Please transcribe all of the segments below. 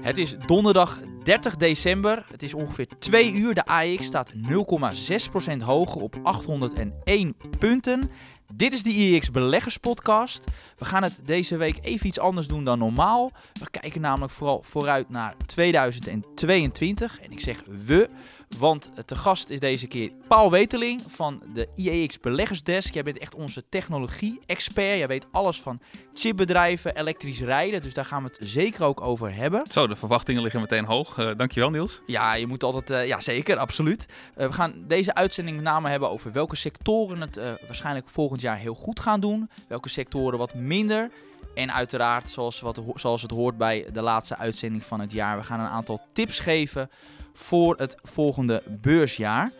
Het is donderdag 30 december. Het is ongeveer 2 uur. De AX staat 0,6% hoger op 801 punten. Dit is de IEX Beleggers Podcast. We gaan het deze week even iets anders doen dan normaal. We kijken namelijk vooral vooruit naar 2022. En ik zeg we, want te gast is deze keer Paul Weteling van de IEX Beleggersdesk. Jij bent echt onze technologie-expert. Jij weet alles van chipbedrijven, elektrisch rijden. Dus daar gaan we het zeker ook over hebben. Zo, de verwachtingen liggen meteen hoog. Uh, dankjewel Niels. Ja, je moet altijd, uh, ja zeker, absoluut. Uh, we gaan deze uitzending met name hebben over welke sectoren het waarschijnlijk volgend jaar heel goed gaan doen. Welke sectoren wat minder. En uiteraard, zoals, wat, zoals het hoort bij de laatste uitzending van het jaar, we gaan een aantal tips geven voor het volgende beursjaar.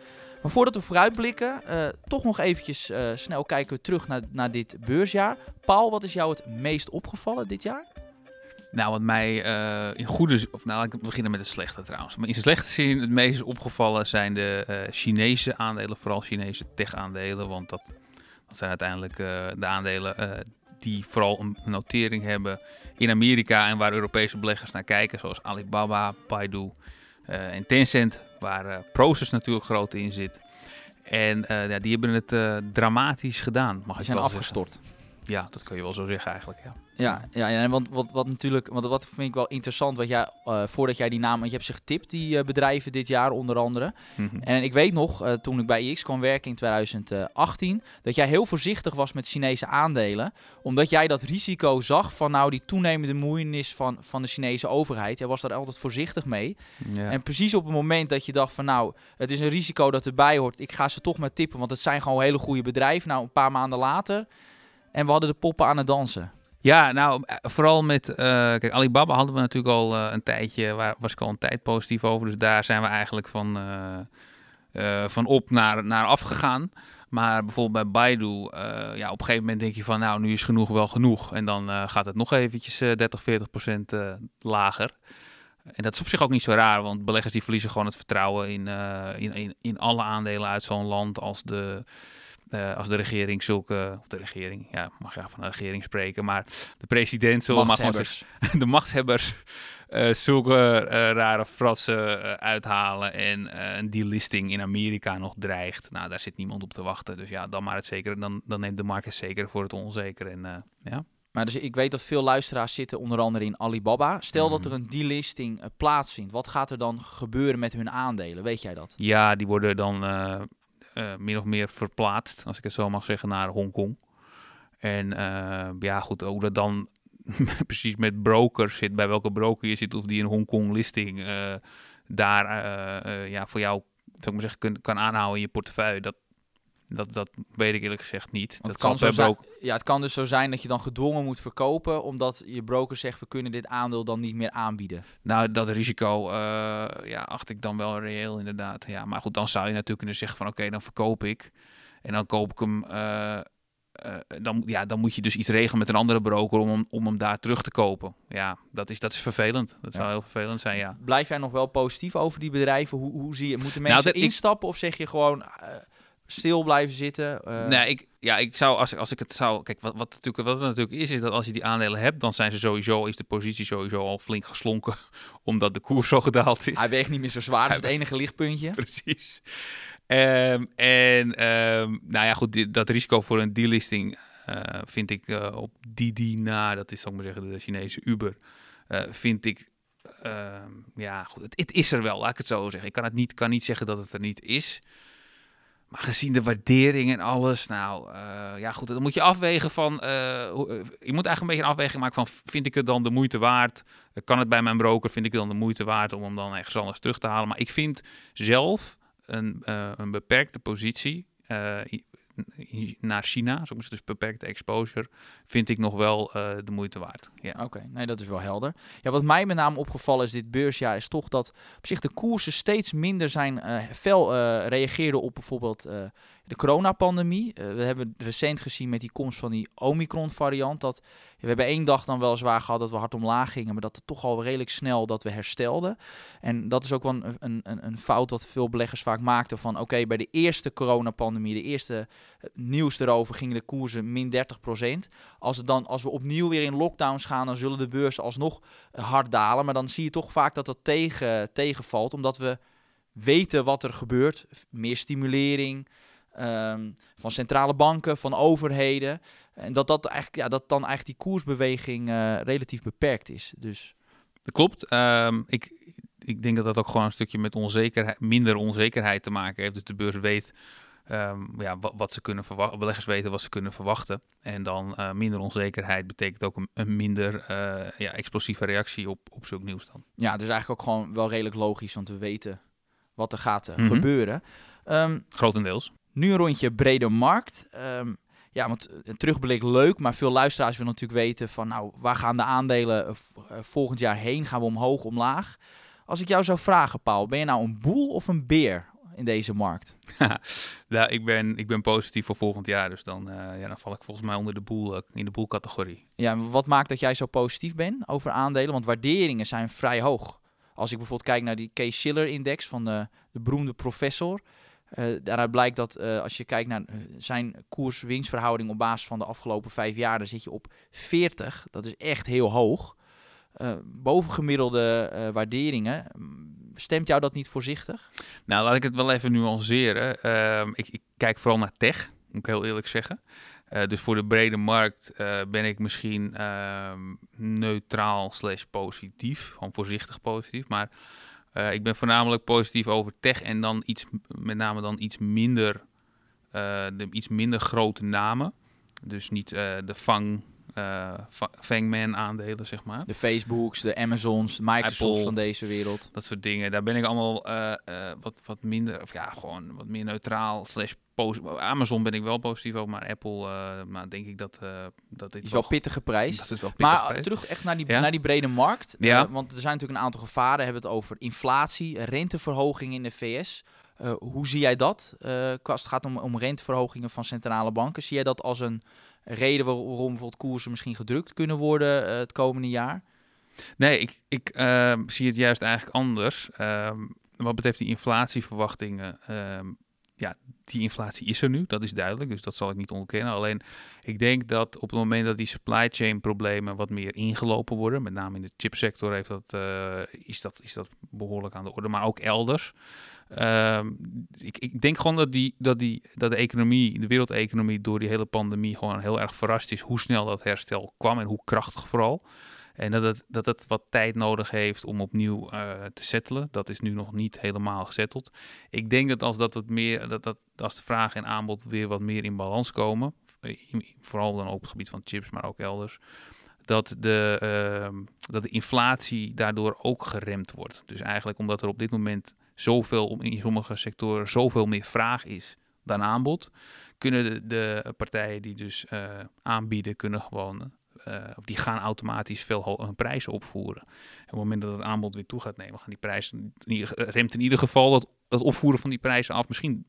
Maar voordat we vooruitblikken, uh, toch nog eventjes uh, snel kijken we terug naar, naar dit beursjaar. Paul, wat is jou het meest opgevallen dit jaar? Nou, wat mij uh, in goede... Of nou, ik beginnen met het slechte trouwens. Maar in slechte zin het meest opgevallen zijn de Chinese aandelen. Vooral Chinese tech-aandelen. Want dat, dat zijn uiteindelijk de aandelen die vooral een notering hebben in Amerika. En waar Europese beleggers naar kijken. Zoals Alibaba, Baidu en Tencent, waar uh, Proces natuurlijk groot in zit. En uh, ja, die hebben het dramatisch gedaan, mag die ik zijn afgestort. Ja, dat kun je wel zo zeggen eigenlijk, ja. Ja, ja, ja want wat, wat natuurlijk, want wat vind ik wel interessant, wat jij, uh, voordat jij die naam, want je hebt ze getipt, die uh, bedrijven dit jaar onder andere. Mm -hmm. En ik weet nog, uh, toen ik bij IX kwam werken in 2018, dat jij heel voorzichtig was met Chinese aandelen, omdat jij dat risico zag van nou die toenemende moeienis van, van de Chinese overheid. Jij was daar altijd voorzichtig mee. En precies op het moment dat je dacht van nou, het is een risico dat erbij hoort, ik ga ze toch maar tippen, want het zijn gewoon hele goede bedrijven. Nou, een paar maanden later, en we hadden de poppen aan het dansen. Ja, nou, vooral met... Uh, kijk, Alibaba hadden we natuurlijk al uh, een tijdje... Waar was ik al een tijd positief over. Dus daar zijn we eigenlijk van, van op naar, naar af gegaan. Maar bijvoorbeeld bij Baidu... ja, op een gegeven moment denk je van... Nou, nu is genoeg wel genoeg. En dan gaat het nog eventjes 30, 40 procent lager. En dat is op zich ook niet zo raar. Want beleggers die verliezen gewoon het vertrouwen in, in, in, in alle aandelen uit zo'n land als de... Uh, als de regering zulke, of de regering, ja, mag ja van de regering spreken, maar de president zullen maar gewoon de machtshebbers uh, zulke uh, rare fratsen uithalen en een delisting in Amerika nog dreigt. Nou, daar zit niemand op te wachten. Dus ja, dan maar het zeker. Dan, dan neemt de markt het zeker voor het onzeker. En, ja. Maar dus ik weet dat veel luisteraars zitten onder andere in Alibaba. Stel dat er een delisting plaatsvindt, wat gaat er dan gebeuren met hun aandelen? Weet jij dat? Ja, die worden dan uh, min of meer verplaatst, als ik het zo mag zeggen, naar Hongkong. En uh, ja, goed, hoe dat dan precies met brokers zit, bij welke broker je zit, of die een Hongkong listing uh, daar ja, voor jou, zou ik maar zeggen, kan aanhouden in je portefeuille, dat, dat, dat weet ik eerlijk gezegd niet. Dat kan zo zijn, ja, het kan dus zo zijn dat je dan gedwongen moet verkopen, omdat je broker zegt we kunnen dit aandeel dan niet meer aanbieden. Nou, dat risico uh, ja, acht ik dan wel reëel inderdaad. Ja, maar goed, dan zou je natuurlijk kunnen zeggen van oké, dan verkoop ik. En dan koop ik hem. Uh, uh, dan, ja, dan moet je dus iets regelen met een andere broker om, hem, om hem daar terug te kopen. Ja, dat is, dat is vervelend. Dat ja. zou heel vervelend zijn, ja. Blijf jij nog wel positief over die bedrijven? Hoe, hoe zie je, moeten mensen nou, dat, instappen ik, of zeg je gewoon stil blijven zitten? Uh... Nee, ik, ja, ik zou als, als ik het zou. Kijk, wat, wat, natuurlijk, wat het natuurlijk is, is dat als je die aandelen hebt, dan zijn ze sowieso, is de positie sowieso al flink geslonken, omdat de koers zo gedaald is. Hij weegt niet meer zo zwaar, dat is het enige lichtpuntje. Precies. Um, en um, nou ja, goed, dat risico voor een delisting uh, vind ik uh, op Didi na, dat is zal ik maar zeggen de Chinese Uber, uh, vind ik. Ehm, ja, goed, het, het, is er wel, laat ik het zo zeggen. Ik kan, het niet, kan niet zeggen dat het er niet is. Maar gezien de waardering en alles, nou uh, ja goed, dan moet je afwegen van, uh, je moet eigenlijk een beetje een afweging maken van, vind ik het dan de moeite waard? Kan het bij mijn broker, vind ik het dan de moeite waard om hem dan ergens anders terug te halen? Maar ik vind zelf een, een beperkte positie naar China, dus beperkte exposure, vind ik nog wel uh, de moeite waard. Ja. Oké, nee, dat is wel helder. Ja, wat mij met name opgevallen is dit beursjaar, is toch dat op zich de koersen steeds minder zijn, uh, fel uh, reageerden op bijvoorbeeld de coronapandemie. Uh, we hebben recent gezien met die komst van die Omicron-variant dat we hebben één dag dan wel zwaar gehad dat we hard omlaag gingen, maar dat het toch al redelijk snel dat we herstelden. En dat is ook wel een, een, een fout dat veel beleggers vaak maakten van oké, bij de eerste coronapandemie, de eerste eh, nieuws erover, gingen de koersen min 30%. Als, dan, als we opnieuw weer in lockdowns gaan, dan zullen de beurzen alsnog eh, hard dalen. Maar dan zie je toch vaak dat dat tegen, tegenvalt, omdat we weten wat er gebeurt. Meer stimulering, Ehm, van centrale banken, van overheden. En dat, dat, eigenlijk, ja, dat dan eigenlijk die koersbeweging uh, relatief beperkt is. Dus. Dat klopt. Um, ik, ik denk dat dat ook gewoon een stukje met onzekerheid, minder onzekerheid te maken heeft. Dus de beurs weet um, ja, wat, wat, ze kunnen verwachten, beleggers weten wat ze kunnen verwachten. En dan uh, minder onzekerheid betekent ook een, een minder uh, ja, explosieve reactie op, op zulk nieuws dan. Ja, het is eigenlijk ook gewoon wel redelijk logisch, want we weten wat er gaat mm -hmm. gebeuren. Um, Grotendeels. Nu een rondje brede markt. Um, ja, want een terugblik leuk, maar veel luisteraars willen natuurlijk weten van, nou, waar gaan de aandelen eh, eh, volgend jaar heen? Gaan we omhoog, omlaag? Als ik jou zou vragen, Paul, ben je nou een boel of een beer in deze markt? nou, ik ben, ik ben positief voor volgend jaar, dus dan, uh, ja, dan val ik volgens mij onder de boel, in de boelcategorie. Ja, wat maakt dat jij zo positief bent over aandelen? Want waarderingen zijn vrij hoog. Als ik bijvoorbeeld kijk naar die Case Shiller index van de, de beroemde professor, uh, daaruit blijkt dat uh, als je kijkt naar uh, zijn koers-winstverhouding op basis van de afgelopen vijf jaar, dan zit je op 40. Dat is echt heel hoog. bovengemiddelde waarderingen. Stemt jou dat niet voorzichtig? Nou, laat ik het wel even nuanceren. Ehm, ik, ik, kijk vooral naar tech, moet ik heel eerlijk zeggen. dus voor de brede markt ben ik misschien ehm, neutraal slash positief. Gewoon voorzichtig positief. Maar uh, ik ben voornamelijk positief over tech en dan iets, met name dan iets minder, uh, de iets minder grote namen. Dus niet uh, de Fang, Fangman aandelen, zeg maar. De Facebooks, de Amazons, de Microsofts van deze wereld. Dat soort dingen. Daar ben ik allemaal wat, wat minder, of ja, gewoon wat meer neutraal slash Amazon ben ik wel positief over, maar Apple, uh, maar denk ik dat, uh, dat dit is wel, pittige prijs. Dat is wel pittig maar terug echt naar die, naar die brede markt. Ja. Uh, want er zijn natuurlijk een aantal gevaren. We hebben het over inflatie, renteverhoging in de VS. hoe zie jij dat? als het gaat om, om renteverhogingen van centrale banken. Zie jij dat als een reden waarom bijvoorbeeld koersen misschien gedrukt kunnen worden het komende jaar? Nee, ik, ik ehm, zie het juist eigenlijk anders. Ehm, wat betreft die inflatieverwachtingen ehm, ja, die inflatie is er nu, dat is duidelijk, dus dat zal ik niet ontkennen. Alleen ik denk dat op het moment dat die supply chain problemen wat meer ingelopen worden, met name in de chipsector heeft dat, uh, is, dat, is dat behoorlijk aan de orde, maar ook elders. Uh, ik, ik, denk gewoon dat, die, dat, die, dat de economie, de wereldeconomie door die hele pandemie gewoon heel erg verrast is hoe snel dat herstel kwam en hoe krachtig vooral. En dat het, dat het wat tijd nodig heeft om opnieuw uh, te settelen. Dat is nu nog niet helemaal gesetteld. Ik denk dat als, dat wat meer, dat, dat, als de vraag en aanbod weer wat meer in balans komen, eh, vooral dan op het gebied van chips, maar ook elders, dat de, uh, dat de inflatie daardoor ook geremd wordt. Dus eigenlijk omdat er op dit moment zoveel, in sommige sectoren zoveel meer vraag is dan aanbod, kunnen de, de partijen die dus uh, aanbieden, kunnen gewoon of die gaan automatisch veel hun prijzen opvoeren. En op het moment dat het aanbod weer toe gaat nemen, gaan die prijzen, remt in ieder geval dat het opvoeren van die prijzen af. Misschien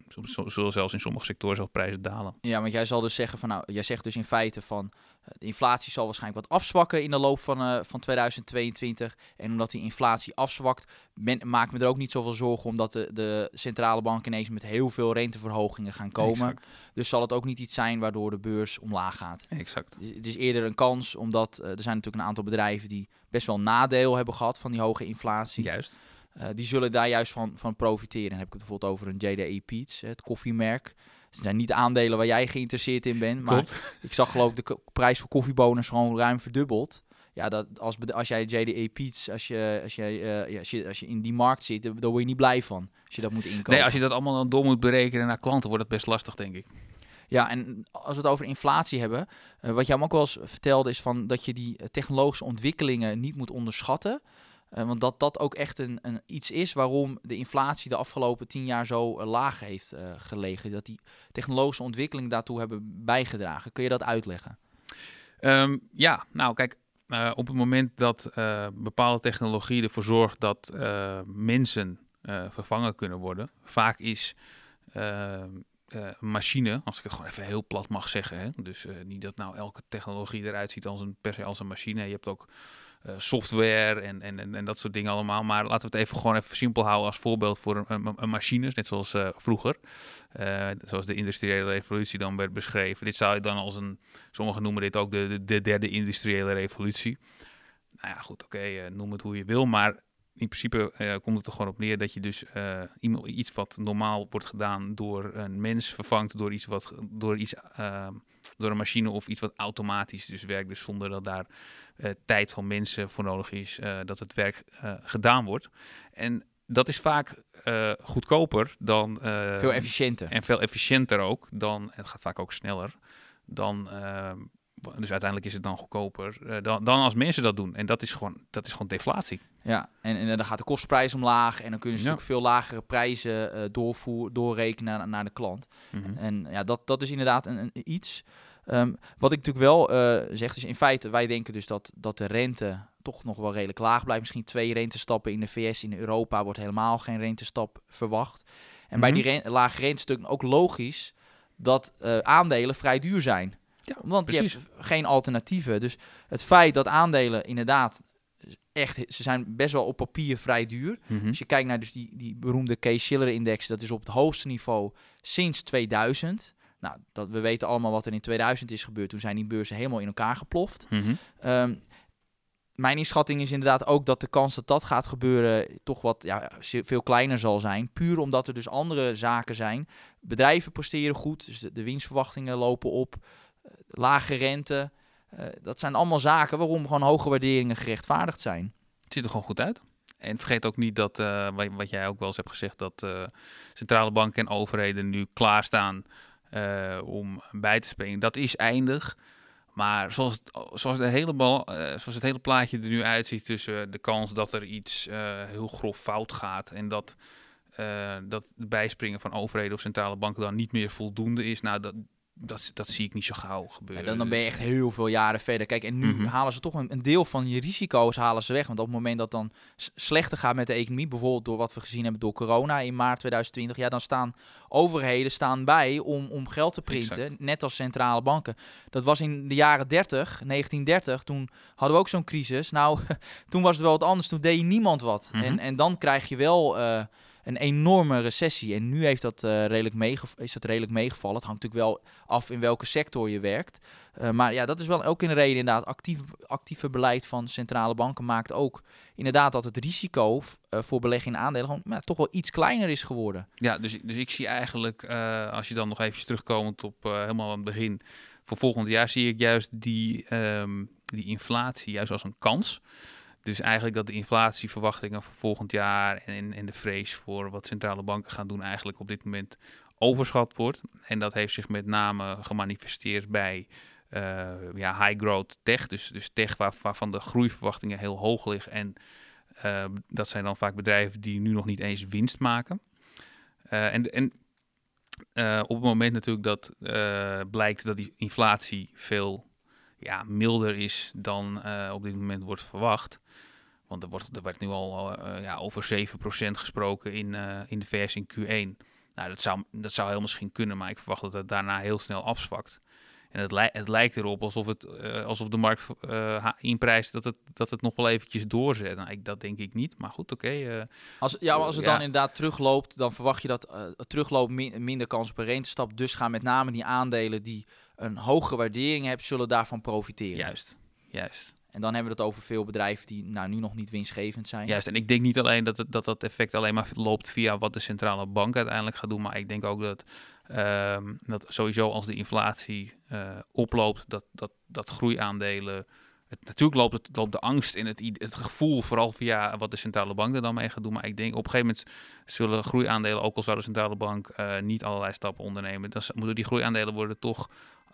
zullen zelfs in sommige sectoren zelfs prijzen dalen. Ja, want jij zal dus zeggen van nou, jij zegt dus in feite van eh, de inflatie zal waarschijnlijk wat afzwakken in de loop van, uh, van 2022. En omdat die inflatie afzwakt, ben, maak me er ook niet zoveel zorgen omdat de, de centrale banken ineens met heel veel renteverhogingen gaan komen. Dus zal het ook niet iets zijn waardoor de beurs omlaag gaat. Exact. Het is eerder een kans, omdat uh, er zijn natuurlijk een aantal bedrijven die best wel nadeel hebben gehad van die hoge inflatie. Juist. Uh, die zullen daar juist van, van profiteren. Dan heb ik het bijvoorbeeld over een JDE Peets, het koffiemerk. Het zijn niet aandelen waar jij geïnteresseerd in bent. Maar ik zag geloof ik de prijs voor koffiebonus gewoon ruim verdubbeld. Ja, dat als, als jij JDE Peets, als je, als, uh, ja, als, je, als je in die markt zit, daar word je niet blij van. Als je dat moet inkopen. Nee, als je dat allemaal dan door moet berekenen naar klanten, wordt het best lastig, denk ik. Ja, en als we het over inflatie hebben, uh, wat jij ook wel eens vertelde, is van dat je die technologische ontwikkelingen niet moet onderschatten. Uh, want dat dat ook echt een, een, iets is waarom de inflatie de afgelopen tien jaar zo uh, laag heeft uh, gelegen. Dat die technologische ontwikkelingen daartoe hebben bijgedragen. Kun je dat uitleggen? Um, ja, nou kijk, op het moment dat bepaalde technologie ervoor zorgt dat mensen vervangen kunnen worden, vaak is uh, machine, als ik het gewoon even heel plat mag zeggen. Hè? Dus niet dat nou elke technologie eruit ziet als een, per se als een machine. Je hebt ook software en, en, en, dat soort dingen allemaal. Maar laten we het even gewoon even simpel houden als voorbeeld voor een, machine, net zoals vroeger. zoals de industriële revolutie dan werd beschreven. Dit zou je dan als een, sommigen noemen dit ook de, de, derde industriële revolutie. Nou ja, goed, oké, noem het hoe je wil, maar in principe komt het er gewoon op neer dat je dus iets wat normaal wordt gedaan door een mens vervangt door iets wat door iets door een machine of iets wat automatisch dus werkt, dus zonder dat daar tijd van mensen voor nodig is dat het werk gedaan wordt. En dat is vaak goedkoper dan veel efficiënter en veel efficiënter ook dan het gaat vaak ook sneller dan dus uiteindelijk is het dan goedkoper uh, dan, dan als mensen dat doen. En dat is gewoon, dat is gewoon deflatie. Ja, en, en dan gaat de kostprijs omlaag. En dan kunnen ze natuurlijk veel lagere prijzen uh, doorvoer, doorrekenen naar, naar de klant. Mhm. En ja, dat, dat is inderdaad een, een iets. Um, wat ik natuurlijk wel uh, zeg, is in feite, wij denken dus dat, dat de rente toch nog wel redelijk laag blijft. Misschien twee rentestappen in de VS, in Europa wordt helemaal geen rentestap verwacht. En bij mhm. die ren lage rente is het ook logisch dat uh, aandelen vrij duur zijn. Ja, Want je hebt geen alternatieven. Dus het feit dat aandelen inderdaad echt, ze zijn best wel op papier vrij duur. Mm Als je kijkt naar dus die, die beroemde Case-Shiller-index, dat is op het hoogste niveau sinds 2000. Nou, dat, we weten allemaal wat er in 2000 is gebeurd. Toen zijn die beurzen helemaal in elkaar geploft. Mhm. Ehm, mijn inschatting is inderdaad ook dat de kans dat dat gaat gebeuren toch wat ja, veel kleiner zal zijn. Puur omdat er dus andere zaken zijn. Bedrijven presteren goed, dus de, de winstverwachtingen lopen op lage rente. Uh, dat zijn allemaal zaken waarom gewoon hoge waarderingen gerechtvaardigd zijn. Het ziet er gewoon goed uit. En vergeet ook niet dat, uh, wat jij ook wel eens hebt gezegd, dat uh, centrale banken en overheden nu klaarstaan om bij te springen. Dat is eindig. Maar zoals, zoals, de hele bal, zoals het hele plaatje er nu uitziet tussen de kans dat er iets heel grof fout gaat en dat, dat het bijspringen van overheden of centrale banken dan niet meer voldoende is, nou, dat, dat, dat zie ik niet zo gauw gebeuren. dan, dan ben je dus, echt heel veel jaren verder. Kijk, en nu mhm. halen ze toch een, een, deel van je risico's halen ze weg. Want op het moment dat dan slechter gaat met de economie, bijvoorbeeld door wat we gezien hebben door corona in maart 2020, ja, dan staan overheden staan bij om, om geld te printen, net als centrale banken. Dat was in de jaren 30, 1930, toen hadden we ook zo'n crisis. Nou, toen was het wel wat anders, toen deed niemand wat. Mhm. en, en dan krijg je wel... Uh, een enorme recessie. En nu heeft dat, uh, redelijk is dat redelijk meegevallen. Het hangt natuurlijk wel af in welke sector je werkt. Uh, maar ja, dat is wel ook een reden inderdaad. Actief, actieve beleid van centrale banken maakt ook inderdaad dat het risico uh, voor beleggen in aandelen gewoon ja, toch wel iets kleiner is geworden. Ja, dus, dus ik zie eigenlijk, als je dan nog even terugkomend op helemaal aan het begin... Voor volgend jaar zie ik juist die, um, die inflatie juist als een kans. Dus eigenlijk dat de inflatieverwachtingen voor volgend jaar en, de vrees voor wat centrale banken gaan doen eigenlijk op dit moment overschat wordt. En dat heeft zich met name gemanifesteerd bij uh, ja, high growth tech. Dus, dus tech waar, waarvan de groeiverwachtingen heel hoog liggen. En uh, dat zijn dan vaak bedrijven die nu nog niet eens winst maken. Uh, en en op het moment natuurlijk dat blijkt dat die inflatie veel ja, milder is dan op dit moment wordt verwacht, want er, wordt, er werd nu al uh, ja, over 7% gesproken in, uh, in de VS in Q1. Nou, dat zou, dat zou heel misschien kunnen, maar ik verwacht dat het daarna heel snel afzwakt. En het, li het lijkt erop alsof, het, alsof de markt inprijst dat het, dat het nog wel eventjes doorzet. Nou, ik, dat denk ik niet, maar goed, oké. Okay, als, ja, maar als het ja. dan inderdaad terugloopt, dan verwacht je dat het terugloopt min minder kans op een rentestap. Dus gaan met name die aandelen die een hogere waardering hebben, zullen daarvan profiteren. Juist, juist. En dan hebben we het over veel bedrijven die nou, nu nog niet winstgevend zijn. Juist, en ik denk niet alleen dat het, dat, dat effect alleen maar loopt via wat de centrale bank uiteindelijk gaat doen, maar ik denk ook dat, uh, dat sowieso als de inflatie uh, oploopt, dat, dat, dat groeiaandelen. Het, natuurlijk loopt, het, loopt de angst in het, het gevoel, vooral via wat de centrale bank er dan mee gaat doen. Maar ik denk op een gegeven moment zullen groeiaandelen, ook al zou de centrale bank uh, niet allerlei stappen ondernemen, dan moeten die groeiaandelen worden toch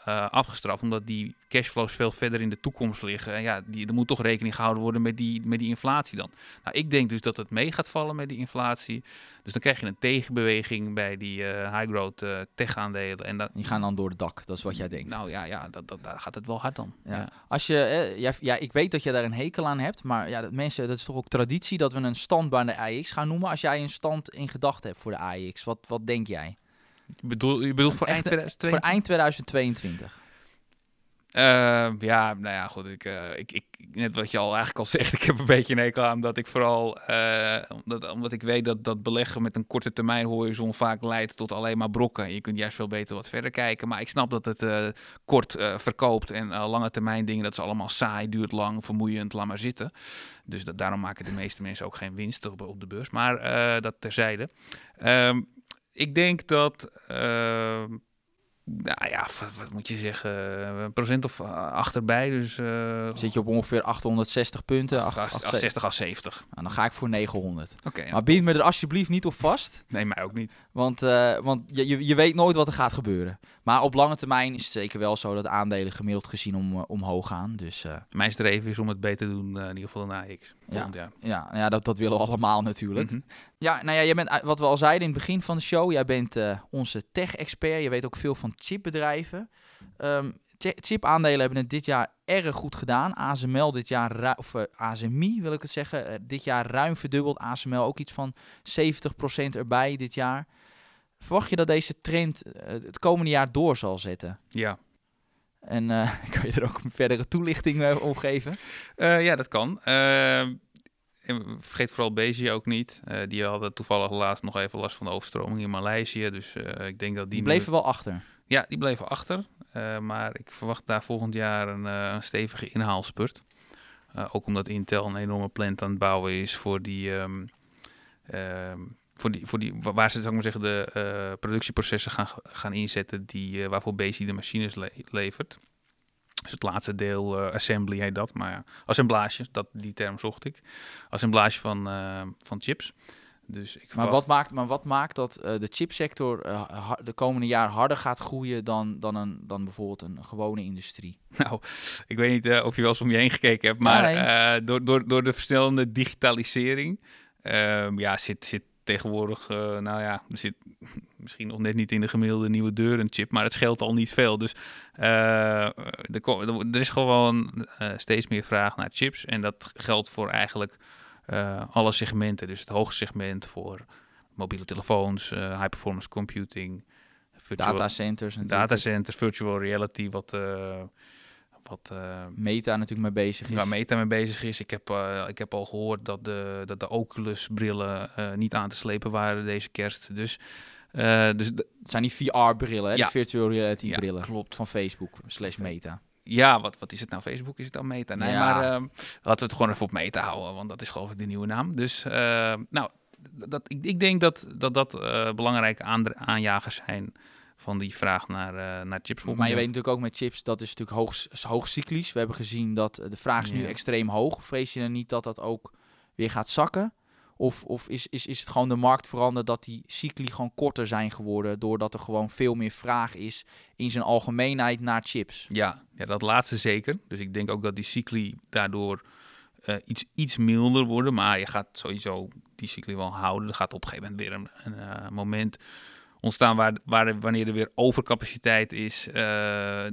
uh, afgestraft, omdat die cashflows veel verder in de toekomst liggen. En ja, die, er moet toch rekening gehouden worden met die, met die inflatie dan. Nou, ik denk dus dat het mee gaat vallen met die inflatie. Dus dan krijg je een tegenbeweging bij die uh, high growth uh, tech aandelen. En dat, die gaan dan door het dak, dat is wat jij denkt. Nou ja, ja dat, dat, daar gaat het wel hard dan. Ja. Als je, ja, ja, ik weet dat je daar een hekel aan hebt, maar ja, dat mensen, dat is toch ook traditie dat we een stand bij de AX gaan noemen. Als jij een stand in gedachten hebt voor de AX, wat, wat denk jij? Je bedoelt, je bedoelt voor eind eh, 2022? Voor eind 2022. Eh, ja, nou ja, goed. Ik, eh, ik, ik, net wat je al eigenlijk al zegt, ik heb een beetje een hekel aan dat ik vooral, eh, omdat, omdat ik weet dat, dat beleggen met een korte termijn horizon vaak leidt tot alleen maar brokken. Je kunt juist veel beter wat verder kijken. Maar ik snap dat het kort verkoopt en lange termijn dingen, dat is allemaal saai, duurt lang, vermoeiend, laat maar zitten. Dus dat, daarom maken de meeste mensen ook geen winst op, op de beurs. Maar dat terzijde. Ehm, ik denk dat. ehm, nou ja, wat, wat moet je zeggen? Een procent of eh, achterbij. Dus. eh Zit je op ongeveer 860 punten. ach- acht- ach- acht- 60 à 70. Nou, dan ga ik voor 900. Oké, ja. Maar bind me er alsjeblieft niet op vast. nee, mij ook niet. Want, eh, want je, je, je weet nooit wat er gaat gebeuren. Maar op lange termijn is het zeker wel zo dat aandelen gemiddeld gezien om, eh, omhoog gaan. Dus eh, Mijn streven is om het beter te doen, eh, in ieder geval dan AX. Jaar. ja, ja dat, dat willen we allemaal natuurlijk. Mhm. Ja, nou ja, jij bent, wat we al zeiden in het begin van de show, jij bent onze tech-expert. Je weet ook veel van chipbedrijven. Chi- chipaandelen hebben het dit jaar erg goed gedaan. ASML dit jaar, of ASMI wil ik het zeggen, dit jaar ruim verdubbeld. ASML ook iets van 70% erbij dit jaar. Verwacht je dat deze trend eh, het komende jaar door zal zetten? Ja. En eh, kan je er ook een verdere toelichting eh, op geven? Ja, dat kan. Eh, en vergeet vooral Bezië ook niet. Die hadden toevallig laatst nog even last van de overstroming in Maleisië. Dus ik denk dat die... Die nu- bleven wel achter. Ja, die bleven achter. Maar ik verwacht daar volgend jaar een, een stevige inhaalspurt. Ook omdat Intel een enorme plant aan het bouwen is voor die. ehm, ehm, voor die, voor die, wa- waar ze zou ik maar zeggen, de eh, productieprocessen gaan, gaan inzetten die, eh, waarvoor Bezi de machines le- levert. Dus het laatste deel, eh, assembly heet dat, maar ja, assemblage, dat, die term zocht ik. Assemblage van, van chips. Dus ik Maar wat maakt, maar wat maakt dat de chipsector de komende jaar harder gaat groeien dan, dan, een, dan bijvoorbeeld een gewone industrie? Nou, ik weet niet of je wel eens om je heen gekeken hebt, maar Nee. door, door, door de versnellende digitalisering, ehm, ja, zit, zit tegenwoordig, eh, nou ja, er zit misschien nog net niet in de gemiddelde nieuwe deur een chip, maar het scheelt al niet veel. Dus eh, er, er is gewoon eh, steeds meer vraag naar chips en dat geldt voor eigenlijk alle segmenten. Dus het hoogste segment voor mobiele telefoons, eh, high performance computing, virtual- Datacenters natuurlijk. datacenters, virtual reality, wat, wat eh, Meta natuurlijk mee bezig is. waar Meta mee bezig is. Ik heb, eh, ik heb al gehoord dat de, dat de Oculus-brillen eh, niet aan te slepen waren deze kerst. Dus, dus Het zijn die VR-brillen, hè? Ja. virtual reality Ja, klopt. Van Facebook slash Meta. ja, wat, wat is het nou? Facebook is het dan Meta? Nee, Ja. maar ehm, laten we het gewoon even op Meta houden, want dat is geloof ik de nieuwe naam. Dus nou, dat, ik, ik denk dat dat, dat belangrijke aanjagers zijn van die vraag naar, eh, naar chips. Maar je jaar. weet natuurlijk ook met chips, dat is natuurlijk hoog, hoogcyclisch. We hebben gezien dat eh, de vraag is nu extreem hoog. Vrees je dan niet dat dat ook weer gaat zakken? Of, of is, is, is het gewoon de markt veranderd dat die cycli gewoon korter zijn geworden... doordat er gewoon veel meer vraag is in zijn algemeenheid naar chips? Ja, ja, dat laatste zeker. Dus ik denk ook dat die cycli daardoor eh, iets, iets milder worden. Maar je gaat sowieso die cycli wel houden. Er gaat op een gegeven moment weer een, een moment ontstaan waar, waar, wanneer er weer overcapaciteit is. eh,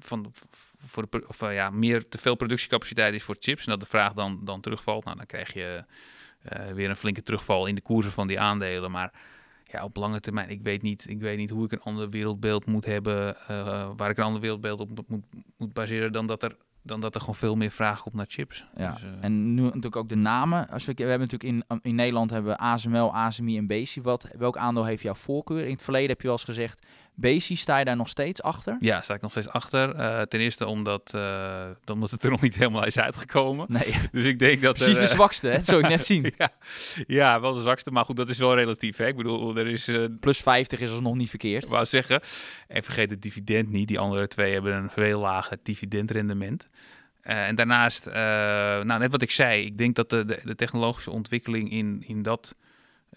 van, voor of, eh, ja, meer te veel productiecapaciteit is voor chips. En dat de vraag dan, dan terugvalt. Nou, dan krijg je eh, weer een flinke terugval in de koersen van die aandelen. Maar ja, op lange termijn, ik weet niet, ik weet niet hoe ik een ander wereldbeeld moet hebben, waar ik een ander wereldbeeld op moet, moet baseren dan dat, er, dan dat er gewoon veel meer vraag komt naar chips. Ja. Dus, eh, En nu natuurlijk ook de namen. Als we, we hebben natuurlijk in, in Nederland hebben we ASML, ASMI en Bezi. Wat, welk aandeel heeft jouw voorkeur? In het verleden heb je wel eens gezegd, Bezi, sta je daar nog steeds achter? ja, sta ik nog steeds achter. Eh, ten eerste omdat, eh, omdat het er nog niet helemaal is uitgekomen. Nee, Dus ik denk dat precies er, de eh, zwakste, hè? Dat zou ik net zien. ja, ja, wel de zwakste, maar goed, dat is wel relatief. Hè? Ik bedoel, er is Plus 50 is alsnog niet verkeerd. Ik wou zeggen, en vergeet het dividend niet. Die andere twee hebben een veel lager dividendrendement. En daarnaast, nou net wat ik zei, ik denk dat de, de, de technologische ontwikkeling in, in dat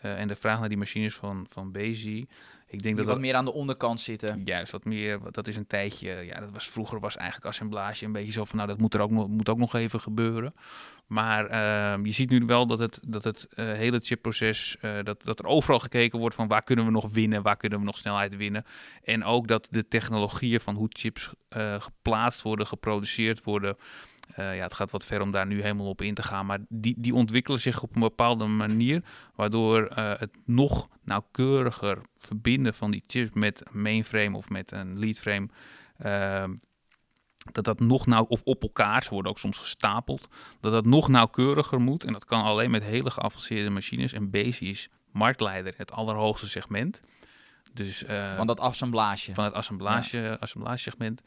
en de vraag naar die machines van, van Bezi, ik denk Die dat wat dat meer aan de onderkant zitten. juist wat meer, dat is een tijdje, ja, dat was vroeger was eigenlijk assemblage een beetje zo van, nou dat moet er ook nog, moet ook nog even gebeuren. Maar ehm, je ziet nu wel dat het, dat het eh, hele chipproces, eh, dat, dat er overal gekeken wordt van waar kunnen we nog winnen, waar kunnen we nog snelheid winnen. En ook dat de technologieën van hoe chips eh, geplaatst worden, geproduceerd worden, Eh, ja, het gaat wat ver om daar nu helemaal op in te gaan. Maar die, die ontwikkelen zich op een bepaalde manier. Waardoor eh, het nog nauwkeuriger verbinden van die chips met een mainframe of met een leadframe. ehm, dat dat nog nauw, of op elkaar, ze worden ook soms gestapeld, dat dat nog nauwkeuriger moet. En dat kan alleen met hele geavanceerde machines. En Bezi is marktleider het allerhoogste segment. Dus, eh, Van dat assemblage. van het assemblage, assemblagesegment.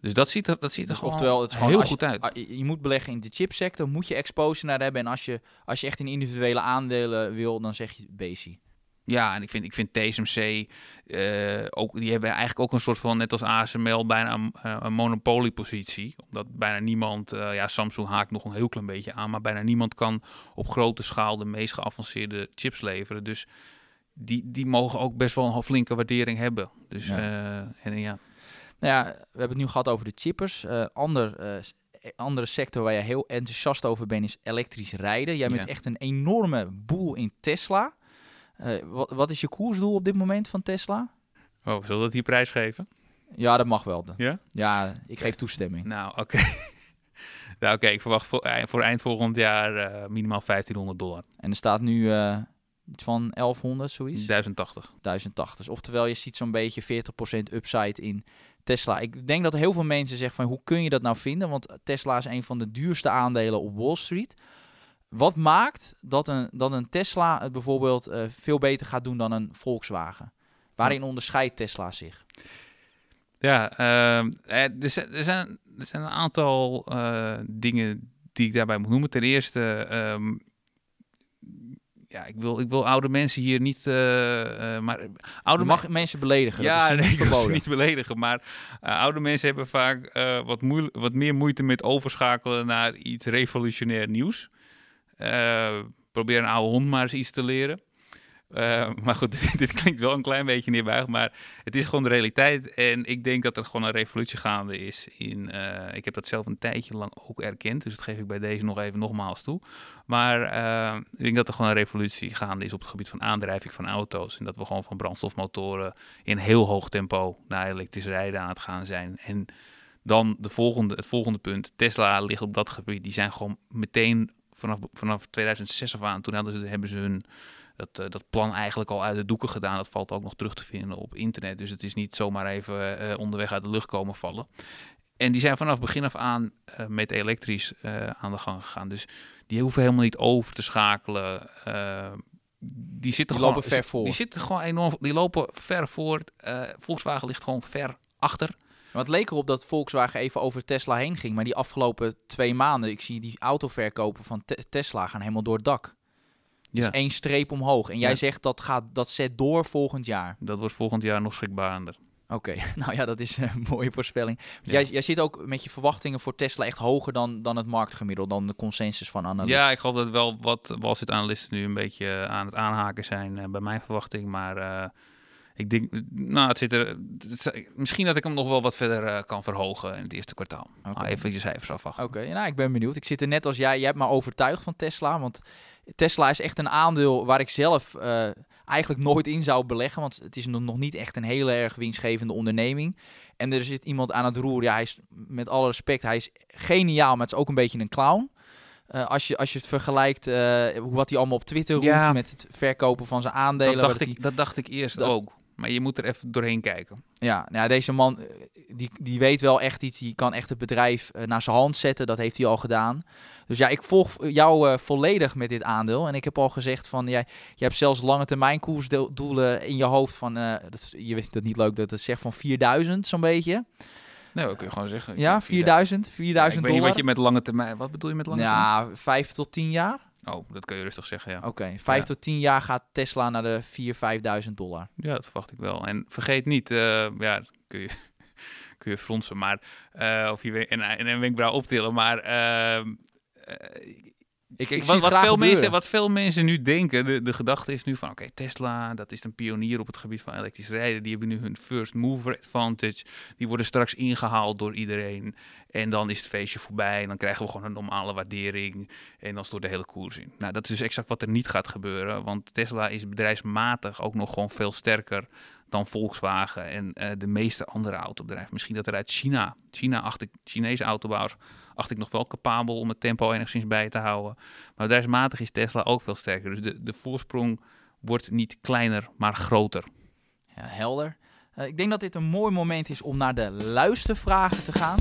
Dus dat ziet er, dat ziet er Dus oftewel, het is gewoon heel je- goed uit. Ah, Je moet beleggen in de chipsector, moet je exposure naar hebben. En als je, als je echt in individuele aandelen wil, dan zeg je Bezi. Ja, en ik vind, ik vind TSMC, eh, ook, die hebben eigenlijk ook een soort van, net als ASML, bijna een, eh, een monopoliepositie. Omdat bijna niemand, eh, ja, Samsung haakt nog een heel klein beetje aan, maar bijna niemand kan op grote schaal de meest geavanceerde chips leveren. Dus die, die mogen ook best wel een flinke waardering hebben. Dus Ja. en ja, Nou ja, we hebben het nu gehad over de chippers. Eh, ander, eh, eh, andere sector waar je heel enthousiast over bent is elektrisch rijden. Jij bent Ja. echt een enorme boel in Tesla. Eh, wat, wat is je koersdoel op dit moment van Tesla? oh, zullen we dat hier prijsgeven? Ja, dat mag wel. Ja? Ja, ik geef toestemming. Nou, oké. nou, oké, ik verwacht voor, voor eind volgend jaar minimaal 1500 dollar. En er staat nu iets van 1100, zoiets. 1080. 1080. Dus oftewel, je ziet zo'n beetje 40% upside in Tesla. Ik denk dat heel veel mensen zeggen van hoe kun je dat nou vinden? Want Tesla is een van de duurste aandelen op Wall Street. Wat maakt dat een, dat een Tesla het bijvoorbeeld eh, veel beter gaat doen dan een Volkswagen? Waarin onderscheidt Tesla zich? Ja, er, zijn, er, zijn, er zijn een aantal eh, dingen die ik daarbij moet noemen. Ten eerste, ehm, ja, ik wil, ik wil oude mensen hier niet, eh, eh, maar oude Je mag mensen beledigen. ja, dat is nee, niet verboden. niet beledigen, maar eh, oude mensen hebben vaak eh, wat, wat meer moeite met overschakelen naar iets revolutionair nieuws. Eh, probeer een oude hond maar eens iets te leren. Eh, maar goed, dit, klinkt wel een klein beetje neerbuigend, maar het is gewoon de realiteit. En ik denk dat er gewoon een revolutie gaande is. In, eh, ik heb dat zelf een tijdje lang ook erkend, dus dat geef ik bij deze nog even nogmaals toe. Maar eh, ik denk dat er gewoon een revolutie gaande is op het gebied van aandrijving van auto's. En dat we gewoon van brandstofmotoren in heel hoog tempo naar elektrisch rijden aan het gaan zijn. En dan de volgende, het volgende punt. Tesla ligt op dat gebied. Die zijn gewoon meteen vanaf, vanaf 2006 af aan. Toen hadden ze, hebben ze hun dat, eh, dat plan eigenlijk al uit de doeken gedaan. Dat valt ook nog terug te vinden op internet. Dus het is niet zomaar even eh, onderweg uit de lucht komen vallen. En die zijn vanaf begin af aan eh, met elektrisch aan de gang gegaan. Dus die hoeven helemaal niet over te schakelen. Die zitten Die gewoon, lopen ver voor. Die zitten gewoon enorm. Die lopen ver voor. Volkswagen ligt gewoon ver achter. Maar het leek erop dat Volkswagen even over Tesla heen ging. Maar die afgelopen twee maanden, ik zie die autoverkopen van Te- Tesla gaan helemaal door het dak. Dus Ja. één streep omhoog. En jij Ja. zegt dat gaat, dat zet door volgend jaar. Dat wordt volgend jaar nog schrikbarender. Oké, nou ja, dat is een mooie voorspelling. Ja. Jij, jij zit ook met je verwachtingen voor Tesla echt hoger dan, dan het marktgemiddelde, dan de consensus van analisten. Ja, ik geloof dat wel wat Wall Street analisten nu een beetje eh, aan het aanhaken zijn eh, bij mijn verwachting. Maar eh, ik denk, nou, het zit er. het misschien dat ik hem nog wel wat verder kan verhogen in het eerste kwartaal. Maar even je cijfers afwachten. Oké, nou, ik ben benieuwd. Ik zit er net als jij. Jij hebt me overtuigd van Tesla. Want Tesla is echt een aandeel waar ik zelf eh, eigenlijk nooit in zou beleggen. Want het is nog niet echt een hele erg winstgevende onderneming. En er zit iemand aan het roer. Ja, hij is met alle respect, hij is geniaal, maar het is ook een beetje een clown. Eh, als, je, als je het vergelijkt, eh, wat hij allemaal op Twitter roept Ja. met het verkopen van zijn aandelen. dat, dacht ik, dat dacht ik eerst Dat- ook. Maar je moet er even doorheen kijken. Ja, nou ja, deze man eh, die, die weet wel echt iets. Die kan echt het bedrijf eh, naar zijn hand zetten. Dat heeft hij al gedaan. Dus ja, ik volg jou eh, volledig met dit aandeel. En ik heb al gezegd van, jij, je hebt zelfs lange termijn koersdoelen in je hoofd van, dat, je weet dat niet leuk dat het zegt van 4000 zo'n beetje. Nee, dat kun je gewoon zeggen. Ja, 4000, 4000 ik weet niet wat je met lange termijn. Wat bedoel je met lange Ja, 5 tot 10 jaar. Oh, dat kun je rustig zeggen, ja. Oké, 5 Ja. tot 10 jaar gaat Tesla naar de 4.000, 5.000 dollar. Ja, dat verwacht ik wel. En vergeet niet, eh, ja, kun je, kun je fronsen, maar eh, of je en, en een wenkbrauw optillen, maar ehm, Ik, ik wat, veel mensen, wat veel mensen nu denken, de, de gedachte is nu van, oké, Tesla, dat is een pionier op het gebied van elektrisch rijden. Die hebben nu hun first mover advantage. Die worden straks ingehaald door iedereen. En dan is het feestje voorbij. En dan krijgen we gewoon een normale waardering. En dan stort de hele koers in. Nou, dat is dus exact wat er niet gaat gebeuren. Want Tesla is bedrijfsmatig ook nog gewoon veel sterker dan Volkswagen en eh, de meeste andere autobedrijven. Misschien dat er uit China, China acht ik, Chinese autobouwers, acht ik nog wel capabel om het tempo enigszins bij te houden. Maar bedrijfsmatig is Tesla ook veel sterker. Dus de, de voorsprong wordt niet kleiner, maar groter. Ja, helder. Uh, ik denk dat dit een mooi moment is om naar de luistervragen te gaan.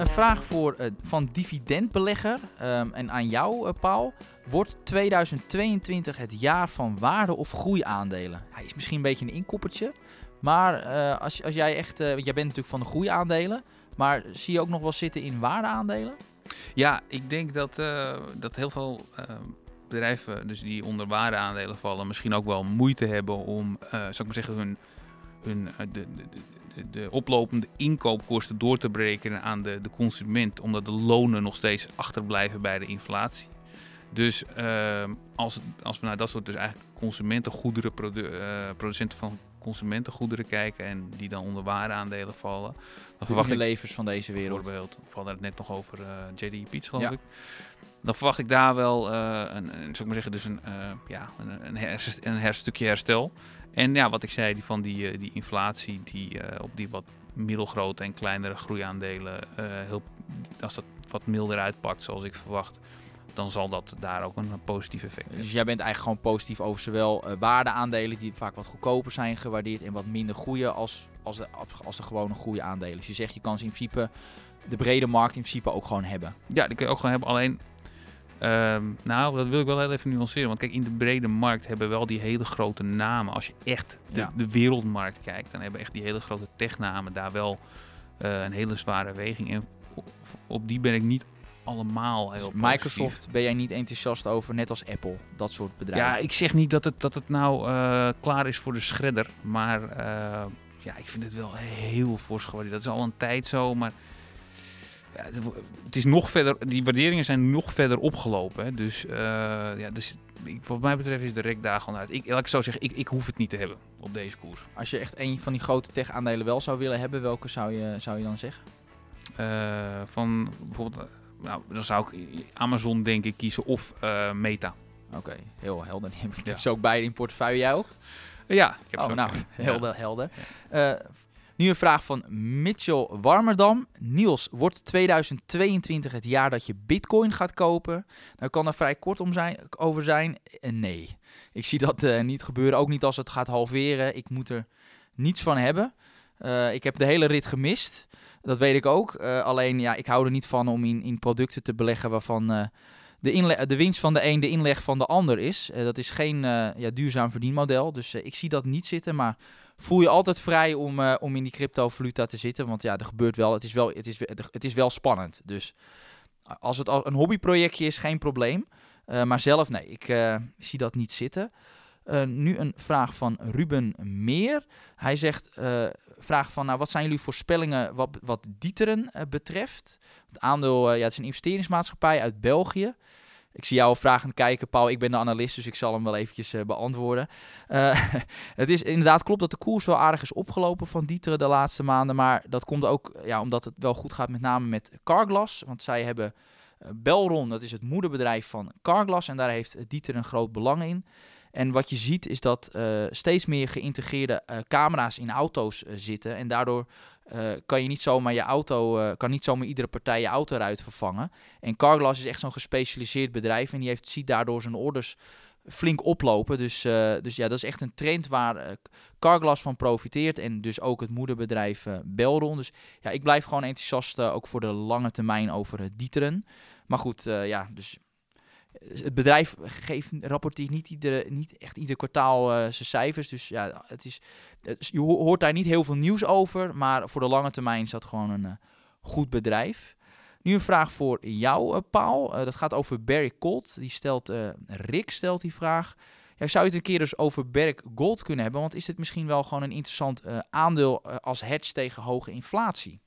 een vraag voor, uh, van dividendbelegger um, en aan jou, Paul. Wordt 2022 het jaar van waarde- of groeiaandelen? Hij is misschien een beetje een inkoppertje. Maar uh, als, als jij echt, want jij bent natuurlijk van de groeiaandelen. Maar zie je ook nog wel zitten in waardeaandelen? Ja, ik denk dat, dat heel veel bedrijven dus die onder waardeaandelen vallen... misschien ook wel moeite hebben om, zou ik maar zeggen, hun, hun, de, de, de, de, oplopende inkoopkosten door te berekenen aan de, de consument, omdat de lonen nog steeds achterblijven bij de inflatie. Dus als, als we naar dat soort dus eigenlijk consumentengoederen, produ uh, producenten van consumentengoederen kijken en die dan onder waardeaandelen vallen. Dan verwacht de levers van deze wereld. Bijvoorbeeld, we hadden het net nog over uh, JD Peets geloof ja. ik. Dan verwacht ik daar wel uh, een, een, zou ik maar zeggen, dus een, uh, ja, een, een, her, een her, stukje herstel. En ja, wat ik zei, die van die, die inflatie die op die wat middelgrote en kleinere groeiaandelen, heel, als dat wat milder uitpakt zoals ik verwacht, dan zal dat daar ook een positief effect hebben. Dus jij bent eigenlijk gewoon positief over zowel uh, waardeaandelen, die vaak wat goedkoper zijn gewaardeerd en wat minder groeien, als, als, de, als de gewone goede aandelen. Dus je zegt, je kan ze in principe de brede markt in principe ook gewoon hebben. Ja, die kun je ook gewoon hebben. Alleen, um, nou, dat wil ik wel heel even nuanceren. Want kijk, in de brede markt hebben wel die hele grote namen. Als je echt de, ja. de wereldmarkt kijkt, dan hebben echt die hele grote technamen daar wel uh, een hele zware weging. En op die ben ik niet allemaal heel dus Microsoft ben jij niet enthousiast over, net als Apple, dat soort bedrijven? Ja, ik zeg niet dat het, dat het nou uh, klaar is voor de shredder, maar uh, ja, ik vind het wel heel fors geworden. Dat is al een tijd zo, maar ja, het is nog verder, die waarderingen zijn nog verder opgelopen. Hè. Dus, uh, ja, dus ik, wat mij betreft is de rek daar gewoon uit. Ik, laat ik zo zeggen, ik, ik hoef het niet te hebben op deze koers. Als je echt een van die grote tech-aandelen wel zou willen hebben, welke zou je, zou je dan zeggen? van bijvoorbeeld nou, dan zou ik Amazon denk ik kiezen of uh, Meta. Oké, okay, heel helder. Je hebt ja. ze ook beide in portefeuille, jij ook? Ja, ik heb oh, nou, helder, helder. Uh, nu een vraag van Mitchell Warmerdam. Niels, wordt 2022 het jaar dat je bitcoin gaat kopen? Nou kan er vrij kort om zijn, over zijn. Uh, nee, ik zie dat uh, niet gebeuren. Ook niet als het gaat halveren. Ik moet er niets van hebben. ik heb de hele rit gemist. Dat weet ik ook. Uh, alleen, ja, ik hou er niet van om in, in producten te beleggen waarvan uh, de, de winst van de een de inleg van de ander is. Uh, dat is geen ja, duurzaam verdienmodel. Dus ik zie dat niet zitten. Maar voel je altijd vrij om, om in die cryptovaluta te zitten. Want ja, er gebeurt wel. Het is wel, het is, het is wel spannend. Dus als het een hobbyprojectje is, geen probleem. maar zelf, nee, ik zie dat niet zitten. Uh, nu een vraag van Ruben Meer. Hij zegt, uh, vraag van, nou, wat zijn jullie voorspellingen wat, wat Dieteren uh, betreft? Het aandeel, ja, het is een investeringsmaatschappij uit België. Ik zie jou al vragend kijken, Paul. Ik ben de analist, dus ik zal hem wel eventjes beantwoorden. het is inderdaad klopt dat de koers wel aardig is opgelopen van Dieteren de laatste maanden. Maar dat komt ook ja, omdat het wel goed gaat met name met Carglass. Want zij hebben Belron, dat is het moederbedrijf van Carglass. En daar heeft Dieter een groot belang in. En wat je ziet is dat uh, steeds meer geïntegreerde uh, camera's in auto's uh, zitten. En daardoor kan je niet zomaar je auto, kan niet zomaar iedere partij je auto eruit vervangen. En Carglass is echt zo'n gespecialiseerd bedrijf. En die heeft, ziet daardoor zijn orders flink oplopen. Dus, dus ja, dat is echt een trend waar Carglass van profiteert. En dus ook het moederbedrijf Belron. Dus ja, ik blijf gewoon enthousiast ook voor de lange termijn over Dieteren. Maar goed, ja, dus het bedrijf geeft, rapporteert niet, iedere, niet echt ieder kwartaal uh, zijn cijfers. Dus ja, het is, je hoort daar niet heel veel nieuws over. Maar voor de lange termijn is dat gewoon een uh, goed bedrijf. Nu een vraag voor jou, uh, Paul. dat gaat over Barry Colt. Die stelt, Rick stelt die vraag. Ja, zou je het een keer dus over Berk Gold kunnen hebben? Want is dit misschien wel gewoon een interessant aandeel als hedge tegen hoge inflatie?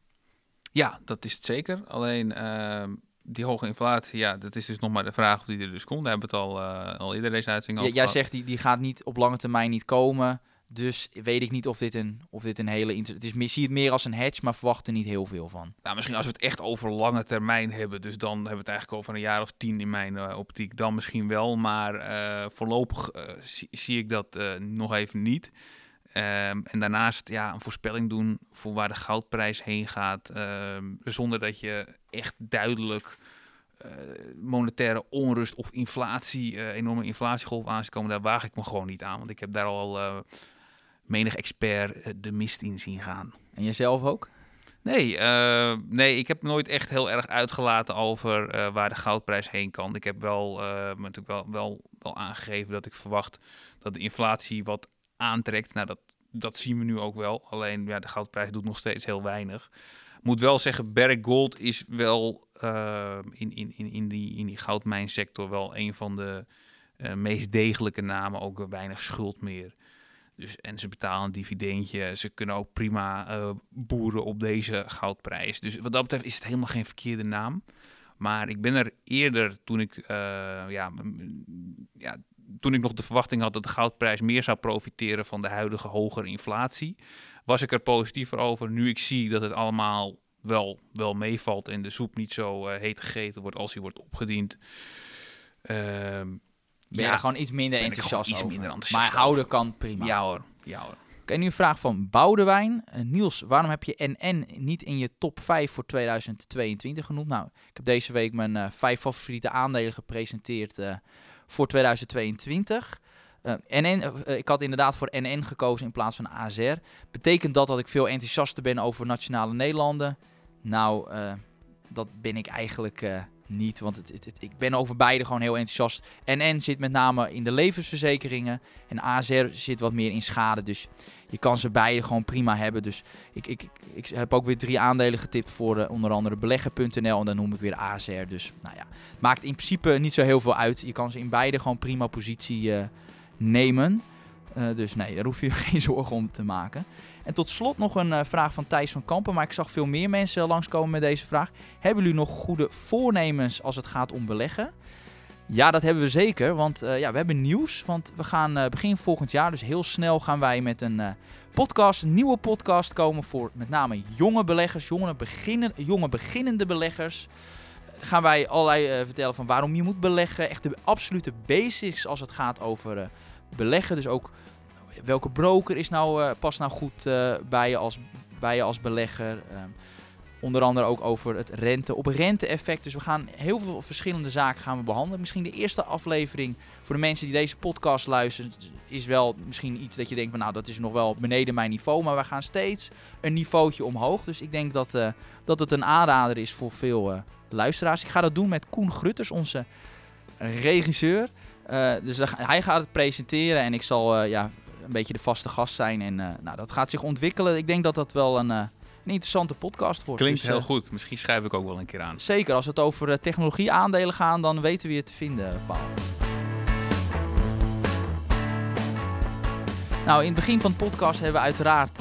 Ja, dat is het zeker. Alleen ehm, die hoge inflatie, ja, dat is dus nog maar de vraag of die er dus komt. We hebben het al, uh, al eerder deze uitzending over Jij zegt, die, die gaat niet op lange termijn niet komen. Dus weet ik niet of dit een, of dit een hele... Het is, meer- zie het meer als een hedge, maar verwacht er niet heel veel van. Nou, misschien als we het echt over lange termijn hebben, dus dan hebben we het eigenlijk over een jaar of tien in mijn eh, optiek, dan misschien wel. Maar eh, voorlopig zie, zie ik dat nog even niet. Ehm, en daarnaast ja, een voorspelling doen voor waar de goudprijs heen gaat, ehm, zonder dat je echt duidelijk eh, monetaire onrust of inflatie, eh, enorme inflatiegolf aan komen, daar waag ik me gewoon niet aan. Want ik heb daar al eh, menig expert de mist in zien gaan. En jezelf ook? Nee, nee, ik heb nooit echt heel erg uitgelaten over waar de goudprijs heen kan. Ik heb wel, me natuurlijk wel, wel, wel aangegeven dat ik verwacht dat de inflatie wat aantrekt. Nou, dat, dat zien we nu ook wel. Alleen ja, de goudprijs doet nog steeds heel weinig. Moet wel zeggen, Barrick Gold is wel eh, in, in, in, in, die, in die goudmijnsector wel een van de eh, meest degelijke namen. Ook weinig schuld meer. Dus, en ze betalen een dividendje. Ze kunnen ook prima eh, boeren op deze goudprijs. Dus wat dat betreft is het helemaal geen verkeerde naam. Maar ik ben er eerder, toen ik, ja, ja, toen ik nog de verwachting had dat de goudprijs meer zou profiteren van de huidige hogere inflatie, was ik er positiever over. Nu ik zie dat het allemaal wel, wel meevalt en de soep niet zo eh, heet gegeten wordt als die wordt opgediend. Ehm, Ben er gewoon iets minder er enthousiast gewoon iets over. minder enthousiast maar houden kan prima. ja hoor, ja hoor. Oké, nu een vraag van Boudewijn. Eh, Niels, waarom heb je NN niet in je top 5 voor 2022 genoemd? Nou, ik heb deze week mijn eh, vijf favoriete aandelen gepresenteerd voor 2022. Eh, NN, ik had inderdaad voor NN gekozen in plaats van AZR. Betekent dat dat ik veel enthousiaster ben over Nationale Nederlanden? Nou, eh, dat ben ik eigenlijk eh, niet, want het, ik ben over beide gewoon heel enthousiast. NN zit met name in de levensverzekeringen en AZR zit wat meer in schade. Dus je kan ze beide gewoon prima hebben. Dus ik, ik, ik heb ook weer drie aandelen getipt voor eh, onder andere beleggen.nl en dan noem ik weer AZR. Dus nou ja, het maakt in principe niet zo heel veel uit. Je kan ze in beide gewoon prima positie eh, nemen. Eh, dus nee, daar hoef je geen zorgen om te maken. En tot slot nog een eh, vraag van Thijs van Kampen. Maar ik zag veel meer mensen langskomen met deze vraag. Hebben jullie nog goede voornemens als het gaat om beleggen? Ja, dat hebben we zeker. Want eh, ja, we hebben nieuws. Want we gaan eh, begin volgend jaar, dus heel snel gaan wij met een podcast, een nieuwe podcast komen voor met name jonge beleggers, jonge, beginnen, jonge beginnende beleggers. Gaan wij allerlei vertellen van waarom je moet beleggen. Echt de absolute basics als het gaat over beleggen. Dus ook welke broker is nou, eh, past nou goed eh, bij, je als, bij je als belegger. Ehm, onder andere ook over het rente op rente effect. Dus we gaan heel veel verschillende zaken gaan we behandelen. Misschien de eerste aflevering voor de mensen die deze podcast luisteren is wel misschien iets dat je denkt van nou dat is nog wel beneden mijn niveau. Maar we gaan steeds een niveautje omhoog. Dus ik denk dat, eh, dat het een aanrader is voor veel luisteraars. Ik ga dat doen met Koen Grutters, onze regisseur. Dus hij gaat het presenteren en ik zal ja, een beetje de vaste gast zijn. En eh, nou, dat gaat zich ontwikkelen. Ik denk dat dat wel een, eh, een interessante podcast wordt. Klinkt Dus, heel eh, goed. Misschien schrijf ik ook wel een keer aan. Zeker, als het over eh, technologie-aandelen gaan, dan weten we je te vinden, Paul. Nou, in het begin van de podcast hebben we uiteraard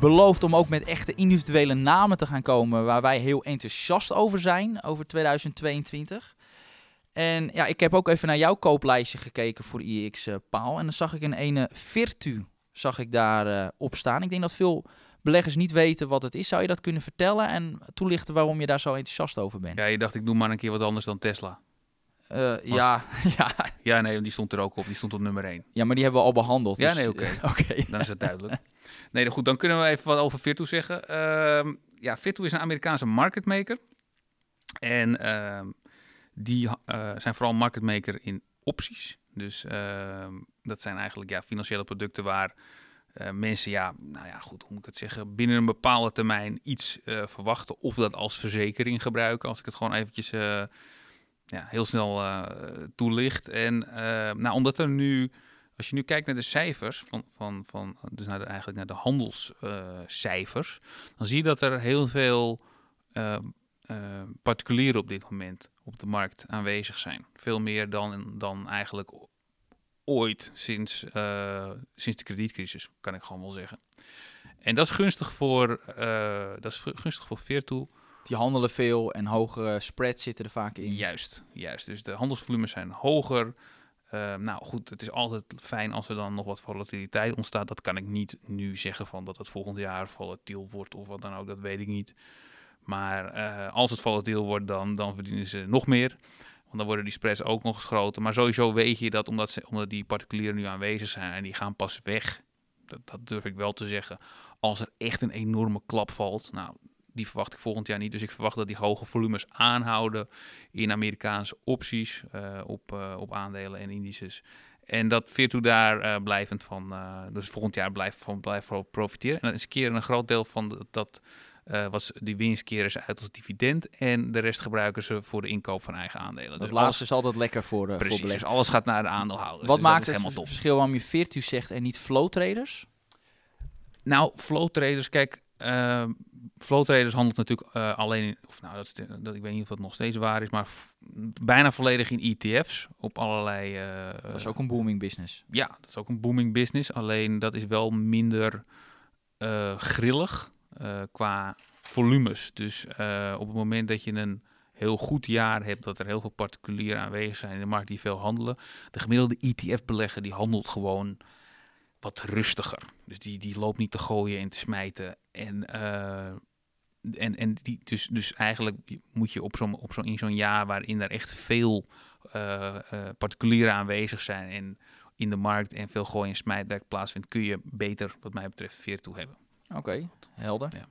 beloofd om ook met echte individuele namen te gaan komen waar wij heel enthousiast over zijn, over 2022. En ja, ik heb ook even naar jouw kooplijstje gekeken voor IEX, eh, Paul. En dan zag ik een ene Virtu zag ik daar eh, op staan. Ik denk dat veel beleggers niet weten wat het is. Zou je dat kunnen vertellen en toelichten waarom je daar zo enthousiast over bent? Ja, je dacht ik doe maar een keer wat anders dan Tesla. Eh, ja, ja, Ja, nee, die stond er ook op. Die stond op nummer 1. ja, maar die hebben we al behandeld. Ja, dus- nee, oké. Dan is het duidelijk. Nee, goed, dan kunnen we even wat over Virtu zeggen. Ehm, ja, Virtu is een Amerikaanse marketmaker. En ehm, die eh, zijn vooral marketmaker in opties. Dus ehm, dat zijn eigenlijk ja, financiële producten waar eh, mensen, ja, nou ja, goed, hoe moet ik het zeggen, binnen een bepaalde termijn iets eh, verwachten. Of dat als verzekering gebruiken, als ik het gewoon eventjes eh, ja, heel snel eh, toelicht. En eh, nou, omdat er nu als je nu kijkt naar de cijfers, van, van, van, dus naar de, eigenlijk naar de handelscijfers, dan zie je dat er heel veel eh, eh, particulieren op dit moment op de markt aanwezig zijn. Veel meer dan, dan eigenlijk ooit sinds, eh, sinds de kredietcrisis, kan ik gewoon wel zeggen. En dat is gunstig voor, eh, dat is gunstig voor Virtu. Die handelen veel en hogere spreads zitten er vaak in. Juist, juist. Dus de handelsvolumes zijn hoger. Uh, nou goed, het is altijd fijn als er dan nog wat volatiliteit ontstaat. Dat kan ik niet nu zeggen van dat het volgend jaar volatiel wordt of wat dan ook, dat weet ik niet. Maar uh, als het volatiel wordt, dan, dan verdienen ze nog meer. Want dan worden die spreads ook nog eens groter. Maar sowieso weet je dat omdat, ze, omdat die particulieren nu aanwezig zijn en die gaan pas weg. Dat, dat durf ik wel te zeggen. Als er echt een enorme klap valt. Nou, die verwacht ik volgend jaar niet. Dus ik verwacht dat die hoge volumes aanhouden in Amerikaanse opties uh, op, uh, op aandelen en indices. En dat Virtu daar blijvend van, dus volgend jaar blijft van blijft profiteren. En dat is keer een groot deel van dat uh, was die winst keren ze uit als dividend en de rest gebruiken ze voor de inkoop van eigen aandelen. Dat dus laatste is altijd lekker voor, uh, precies, voor dus alles gaat naar de aandeelhouders. Wat dus maakt het verschil waarom je Virtu zegt en niet flow traders? Nou, flow traders, kijk, uh, flow traders handelt natuurlijk uh, alleen, of nou, dat, dat, ik weet niet of dat nog steeds waar is, maar bijna volledig in ETF's op allerlei. Uh, dat is ook een booming business. Ja, dat is ook een booming business. Alleen dat is wel minder grillig qua volumes. Dus op het moment dat je een heel goed jaar hebt, dat er heel veel particulieren aanwezig zijn in de markt die veel handelen. De gemiddelde ETF-belegger die handelt gewoon wat rustiger. Dus die, die loopt niet te gooien en te smijten. En, uh, en, en die, dus, dus eigenlijk moet je op zo'n op zo'n in zo'n jaar waarin er echt veel uh, particulieren aanwezig zijn en in de markt en veel gooien en smijtwerk plaatsvindt, kun je beter, wat mij betreft, veer toe hebben. Oké, okay, helder. Ja.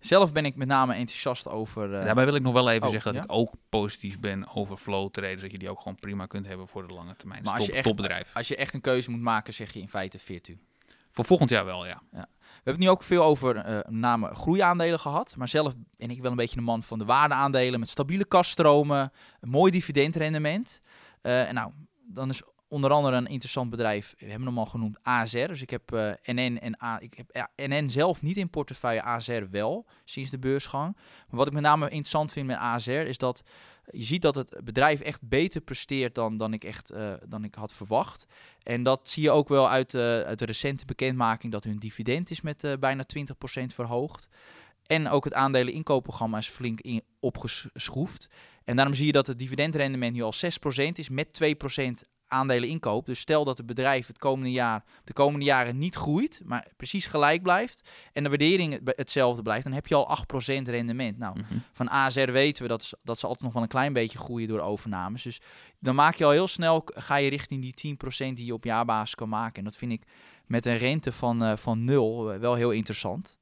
Zelf ben ik met name enthousiast over. Uh... Daarbij wil ik nog wel even oh, zeggen dat ja? ik ook positief ben over flow traders. Dat je die ook gewoon prima kunt hebben voor de lange termijn. Maar als, top, je echt, als je echt een keuze moet maken, zeg je in feite Virtu. Voor volgend jaar wel, ja. ja. We hebben het nu ook veel over uh, name groeiaandelen gehad. Maar zelf ben ik wel een beetje een man van de waardeaandelen met stabiele kaststromen, een mooi dividendrendement. Uh, en nou, dan is onder andere een interessant bedrijf. We hebben hem al genoemd AZR. Dus ik heb uh, NN en A. Ik heb NN zelf niet in portefeuille, AZR wel sinds de beursgang. Maar wat ik met name interessant vind met AZR is dat je ziet dat het bedrijf echt beter presteert dan, dan, ik, echt, uh, dan ik had verwacht. En dat zie je ook wel uit, uit de recente bekendmaking dat hun dividend is met bijna 20% verhoogd. En ook het aandelen inkoopprogramma is flink in, opgeschroefd. En daarom zie je dat het dividendrendement nu al 6% is met 2% aandelen inkoop. Dus stel dat het bedrijf het komende jaar, de komende jaren niet groeit, maar precies gelijk blijft en de waardering hetzelfde blijft, dan heb je al 8% rendement. Nou, Mhm. van AZR weten we dat, ze- dat ze altijd nog wel een klein beetje groeien door overnames. Dus dan maak je al heel snel, ga je richting die 10% die je op jaarbasis kan maken. En dat vind ik met een rente van, eh, van nul eh, wel heel interessant.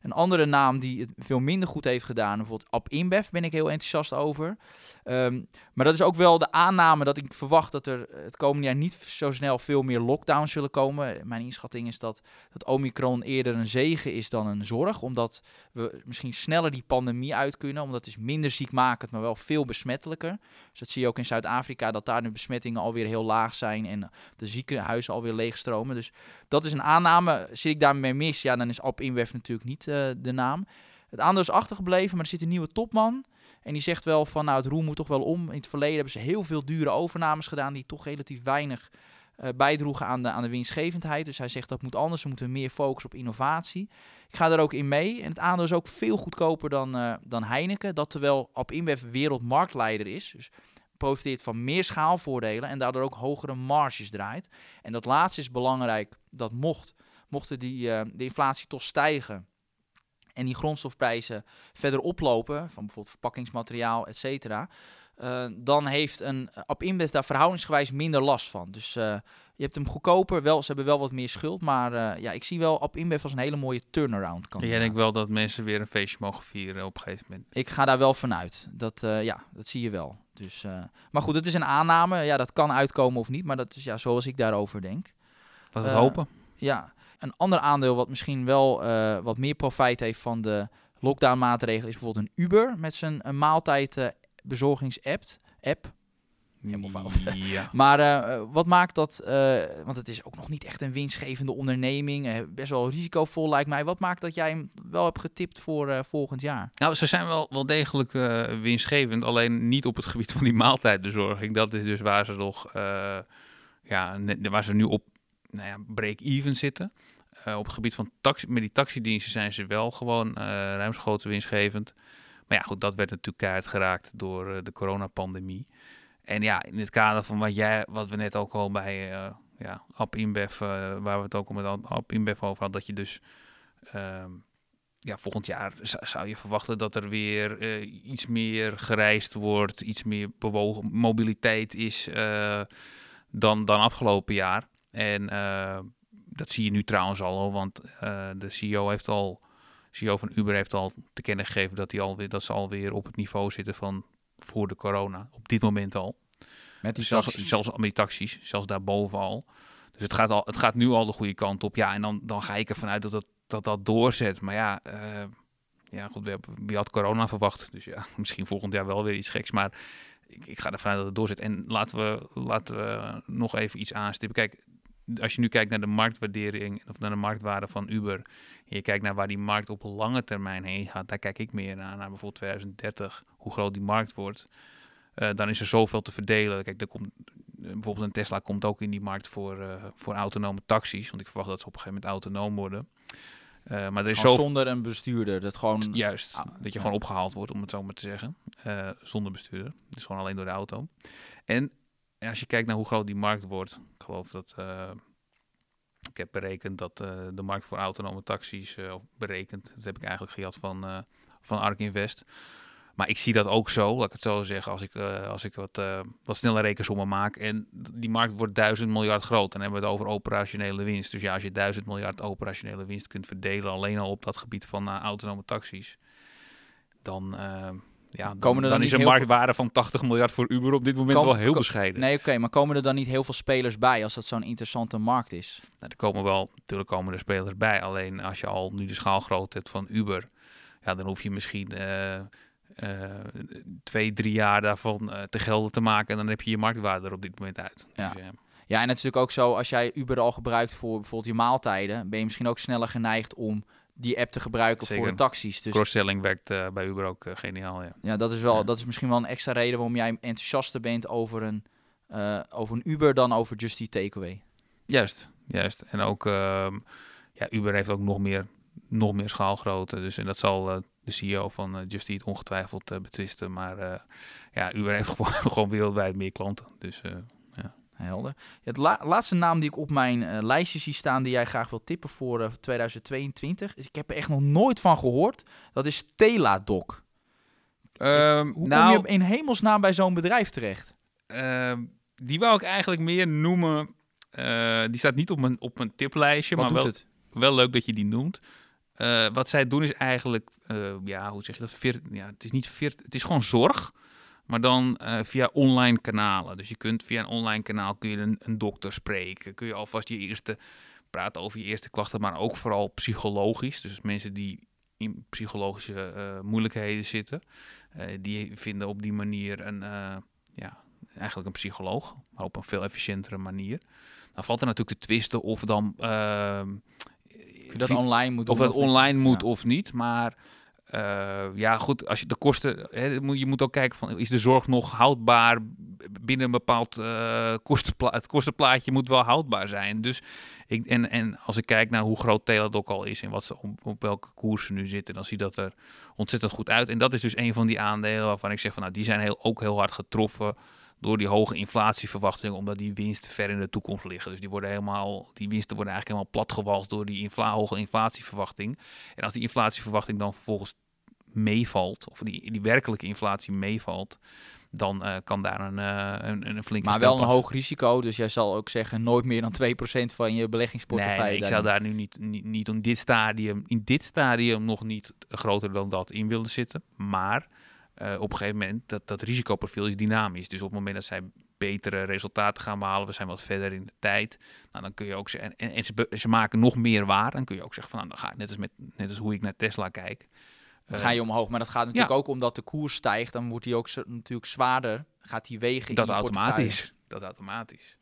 Een andere naam die het veel minder goed heeft gedaan, bijvoorbeeld App InBev, ben ik heel enthousiast over. Ehm, maar dat is ook wel de aanname dat ik verwacht dat er het komende jaar niet zo snel veel meer lockdowns zullen komen. Mijn inschatting is dat, dat Omicron eerder een zegen is dan een zorg, omdat we misschien sneller die pandemie uit kunnen, omdat het is minder ziekmakend, maar wel veel besmettelijker. Dus dat zie je ook in Zuid-Afrika, dat daar de besmettingen alweer heel laag zijn en de ziekenhuizen alweer leegstromen. Dus dat is een aanname. Zit ik daarmee mis, ja, dan is App InBev natuurlijk niet de naam. Het aandeel is achtergebleven, maar er zit een nieuwe topman. En die zegt wel van, nou, het roer moet toch wel om. In het verleden hebben ze heel veel dure overnames gedaan die toch relatief weinig uh, bijdroegen aan de, aan de winstgevendheid. Dus hij zegt dat moet anders, we moeten meer focussen op innovatie. Ik ga er ook in mee. En het aandeel is ook veel goedkoper dan, uh, dan Heineken. Dat terwijl Ab InBev wereldmarktleider is. Dus profiteert van meer schaalvoordelen en daardoor ook hogere marges draait. En dat laatste is belangrijk. Dat mocht, mochten die, de inflatie toch stijgen en die grondstofprijzen verder oplopen, van bijvoorbeeld verpakkingsmateriaal, et cetera, uh, dan heeft een Ab InBev daar verhoudingsgewijs minder last van. Dus uh, je hebt hem goedkoper, wel, ze hebben wel wat meer schuld, maar uh, ja, ik zie wel Ab InBev als een hele mooie turnaround. Kan Jij denkt wel dat mensen weer een feestje mogen vieren op een gegeven moment? Ik ga daar wel vanuit. Dat, ja, dat zie je wel. Dus, maar goed, het is een aanname. Ja, dat kan uitkomen of niet, maar dat is ja, zoals ik daarover denk. Laten we hopen. Ja, een ander aandeel wat misschien wel uh, wat meer profijt heeft van de lockdown maatregelen is bijvoorbeeld een Uber met zijn uh, maaltijd uh, bezorgingsapp. App. Ja. maar uh, wat maakt dat, want het is ook nog niet echt een winstgevende onderneming, best wel risicovol lijkt mij. Wat maakt dat jij hem wel hebt getipt voor volgend jaar? Nou, ze zijn wel, wel degelijk winstgevend, alleen niet op het gebied van die maaltijdbezorging. Dat is dus waar ze nog, ja, waar ze nu op nou ja, break-even zitten. Uh, op het gebied van taxi, met die taxidiensten zijn ze wel gewoon uh, ruimschoots winstgevend. Maar ja, goed, dat werd natuurlijk keihard geraakt door uh, de coronapandemie. En ja, in het kader van wat, jij, wat we net ook al bij uh, ja, App uh, waar we het ook al met App InBev over hadden, dat je dus ehm, ja, volgend jaar zou je verwachten dat er weer uh, iets meer gereisd wordt, iets meer bewogen, mobiliteit is dan, dan afgelopen jaar. En dat zie je nu trouwens al, want de CEO heeft al CEO van Uber heeft al te kennen gegeven dat, hij alweer, dat ze alweer op het niveau zitten van voor de corona. Op dit moment al. Met die zelfs, taxis. zelfs met die taxis, zelfs daarboven al. Dus het gaat, al, het gaat nu al de goede kant op. Ja, en dan, dan ga ik ervan uit dat dat, dat, dat doorzet. Maar ja, uh, ja goed, we hebben, wie had corona verwacht? Dus ja, misschien volgend jaar wel weer iets geks. Maar ik, ik ga ervan uit dat het doorzet. En laten we, laten we nog even iets aanstippen. Kijk, als je nu kijkt naar de marktwaardering of naar de marktwaarde van Uber, en je kijkt naar waar die markt op lange termijn heen gaat, daar kijk ik meer naar, naar bijvoorbeeld 2030, hoe groot die markt wordt. Uh, dan is er zoveel te verdelen. Kijk, er komt, bijvoorbeeld een Tesla komt ook in die markt voor, uh, voor autonome taxis, want ik verwacht dat ze op een gegeven moment autonoom worden. Uh, maar er is zo... zonder een bestuurder, dat gewoon... Juist, ah, dat je ja. gewoon opgehaald wordt, om het zo maar te zeggen. zonder bestuurder, dus gewoon alleen door de auto. En en als je kijkt naar hoe groot die markt wordt, ik geloof dat. Uh, ik heb berekend dat uh, de markt voor autonome taxis, uh, berekend, dat heb ik eigenlijk gehad van, van Ark Invest. Maar ik zie dat ook zo, laat ik het zo zeggen, als ik, als ik wat, wat snelle rekensommen maak. En die markt wordt duizend miljard groot. Dan hebben we het over operationele winst. Dus ja, als je duizend miljard operationele winst kunt verdelen, alleen al op dat gebied van autonome taxis, dan ja, komen er dan, dan is een marktwaarde van 80 miljard voor Uber op dit moment wel heel bescheiden. Nee, oké, maar komen er dan niet heel veel spelers bij als dat zo'n interessante markt is? Nou, er komen wel, natuurlijk komen er spelers bij. Alleen als je al nu de schaalgrootte hebt van Uber, ja, dan hoef je misschien uh, uh, twee, drie jaar daarvan uh, te gelden te maken. En dan heb je je marktwaarde er op dit moment uit. Ja. Dus, ja, en het is natuurlijk ook zo, als jij Uber al gebruikt voor bijvoorbeeld je maaltijden, ben je misschien ook sneller geneigd om die app te gebruiken Zeker. voor de taxis. Dus Cross-selling werkt uh, bij Uber ook uh, geniaal. Ja, ja dat is wel, ja. dat is misschien wel een extra reden waarom jij enthousiaster bent over een, uh, over een Uber dan over Just Eat Takeaway. Juist, juist. En ook uh, ja, Uber heeft ook nog meer, nog meer schaalgrootte. Dus en dat zal de CEO van Just Eat ongetwijfeld betwisten. Maar ja, Uber heeft gewoon, gewoon wereldwijd meer klanten. Dus Helder. Het la laatste naam die ik op mijn uh, lijstje zie staan die jij graag wil tippen voor uh, 2022, is, ik heb er echt nog nooit van gehoord. Dat is Teladoc. Um, Hoe nou, kom je in hemelsnaam bij zo'n bedrijf terecht? Uh, die wou ik eigenlijk meer noemen. Uh, die staat niet op mijn, op mijn tiplijstje, Wat maar doet wel, het? wel leuk dat je die noemt. Uh, wat zij doen is eigenlijk, uh, ja, hoe zeg je dat? Vir, ja, het is niet vir, het is gewoon zorg, maar dan uh, via online kanalen. Dus je kunt via een online kanaal kun je een, een, dokter spreken, kun je alvast je eerste praten over je eerste klachten, maar ook vooral psychologisch. Dus mensen die in psychologische uh, moeilijkheden zitten, uh, die vinden op die manier een, ja, eigenlijk een psycholoog, maar op een veel efficiëntere manier. Dan valt er natuurlijk te twisten of dan of dat online moet of dat online moet ja. of niet, maar uh, ja, goed, als je de kosten, hè, je moet ook kijken van is de zorg nog houdbaar binnen een bepaald uh, het kostenplaatje moet wel houdbaar zijn. Dus ik, en, en als ik kijk naar hoe groot Teladoc al is en wat ze, op, op welke koers ze nu zitten, dan ziet dat er ontzettend goed uit. En dat is dus een van die aandelen waarvan ik zeg van nou, die zijn heel, ook heel hard getroffen door die hoge inflatieverwachtingen, omdat die winsten ver in de toekomst liggen. Dus die worden helemaal, die winsten worden eigenlijk helemaal platgewalst door die infla hoge inflatieverwachting. En als die inflatieverwachting dan vervolgens meevalt, of die, die werkelijke inflatie meevalt, dan uh, kan daar een, uh, een, een flinke Maar wel een hoog risico, dus jij zal ook zeggen nooit meer dan 2% van je beleggingsportefeuille. Nee, ik zou daar nu niet, niet, niet in dit stadium, in dit stadium nog niet groter dan dat in willen zitten. Maar uh, op een gegeven moment, dat, dat risicoprofiel is dynamisch. Dus op het moment dat zij betere resultaten gaan behalen, we zijn wat verder in de tijd, nou, dan kun je ook zeggen, en, en ze, ze, maken nog meer waar, dan kun je ook zeggen van, nou, dan ga ik net als, met, net als hoe ik naar Tesla kijk. Dan ga je omhoog, maar dat gaat natuurlijk ja. ook omdat de koers stijgt, dan wordt die ook natuurlijk zwaarder, gaat die wegen Dat automatisch, dat automatisch.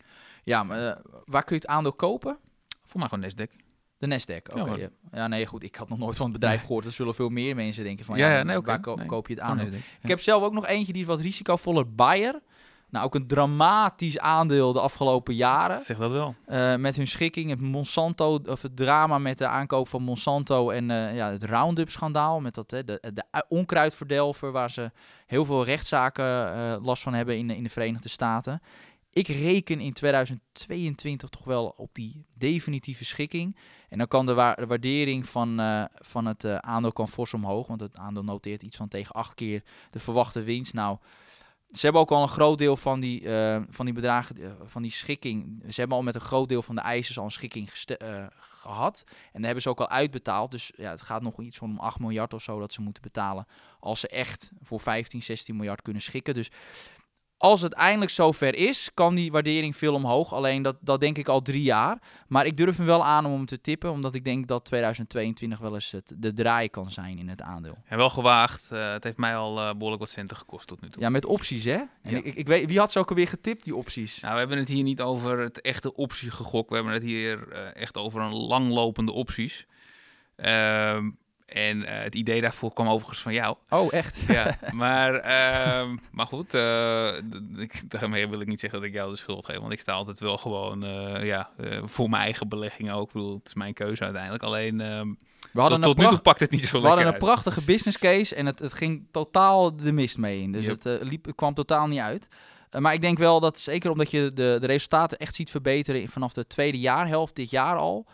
Ja, maar uh, waar kun je het aandeel kopen? Voor mij gewoon Nasdaq. De Nasdaq, oké. Okay. Ja, ja, nee, goed. Ik had nog nooit van het bedrijf gehoord. Er zullen veel meer mensen denken van, ja, ja, nee, waar okay. ko nee. koop je het aan? Ik heb zelf ook nog eentje die is wat risicovoller. Bayer. Nou, ook een dramatisch aandeel de afgelopen jaren. Zeg dat wel. Uh, met hun schikking, het Monsanto, of het drama met de aankoop van Monsanto en uh, ja, het Roundup-schandaal. Met dat, hè, de, de onkruidverdelver, waar ze heel veel rechtszaken uh, last van hebben in, in de Verenigde Staten. Ik reken in 2022 toch wel op die definitieve schikking. En dan kan de, wa de waardering van, uh, van het uh, aandeel kan fors omhoog. Want het aandeel noteert iets van tegen acht keer de verwachte winst. Nou, ze hebben ook al een groot deel van die, uh, van die bedragen, van die schikking. Ze hebben al met een groot deel van de eisen al een schikking gehad. En daar hebben ze ook al uitbetaald. Dus ja, het gaat nog iets om 8 miljard of zo dat ze moeten betalen. Als ze echt voor 15, 16 miljard kunnen schikken. Dus als het eindelijk zover is, kan die waardering veel omhoog. Alleen dat, dat denk ik al drie jaar. Maar ik durf hem wel aan om hem te tippen, omdat ik denk dat 2022 wel eens het, de draai kan zijn in het aandeel. En wel gewaagd. Uh, het heeft mij al uh, behoorlijk wat centen gekost tot nu toe. Ja, met opties hè? En ja. ik, ik, weet, wie had ze ook alweer getipt, die opties? Nou, we hebben het hier niet over het echte optiegegok. We hebben het hier uh, echt over een langlopende opties. Ehm en uh, het idee daarvoor kwam overigens van jou. Oh, echt? Ja, maar, uh, maar goed, uh, ik, daarmee wil ik niet zeggen dat ik jou de schuld geef. Want ik sta altijd wel gewoon uh, ja, voor mijn eigen beleggingen ook. Ik bedoel, het is mijn keuze uiteindelijk. Alleen, ehm, we hadden tot, tot nu toe pakt het niet zo We hadden een prachtige business case en het, het ging totaal de mist mee in. Dus yep. het, liep, het kwam totaal niet uit. maar ik denk wel dat, zeker omdat je de, de resultaten echt ziet verbeteren vanaf de tweede jaarhelft dit jaar al...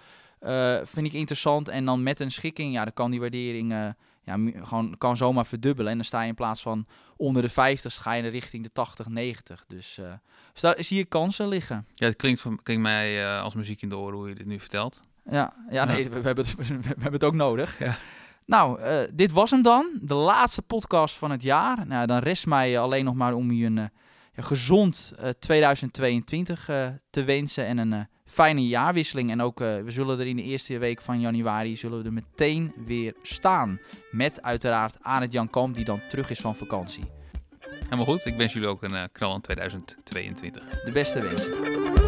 Uh, vind ik interessant. En dan met een schikking, ja, dan kan die waardering uh, ja, gewoon kan zomaar verdubbelen. En dan sta je in plaats van onder de 50, ga je richting de 80, 90. Dus, uh, dus daar zie je kansen liggen. Ja, het klinkt, voor, klinkt mij als muziek in de oren hoe je dit nu vertelt. Ja, ja nee, we, we, hebben het, we hebben het ook nodig. Ja. Nou, dit was hem dan. De laatste podcast van het jaar. Nou, dan rest mij alleen nog maar om je een gezond 2022 te wensen en een fijne jaarwisseling. En ook uh, we zullen er in de eerste week van januari zullen we er meteen weer staan. Met uiteraard Arend Jan Kamp die dan terug is van vakantie. Helemaal goed. Ik wens jullie ook een uh, knal in 2022. De beste wensen.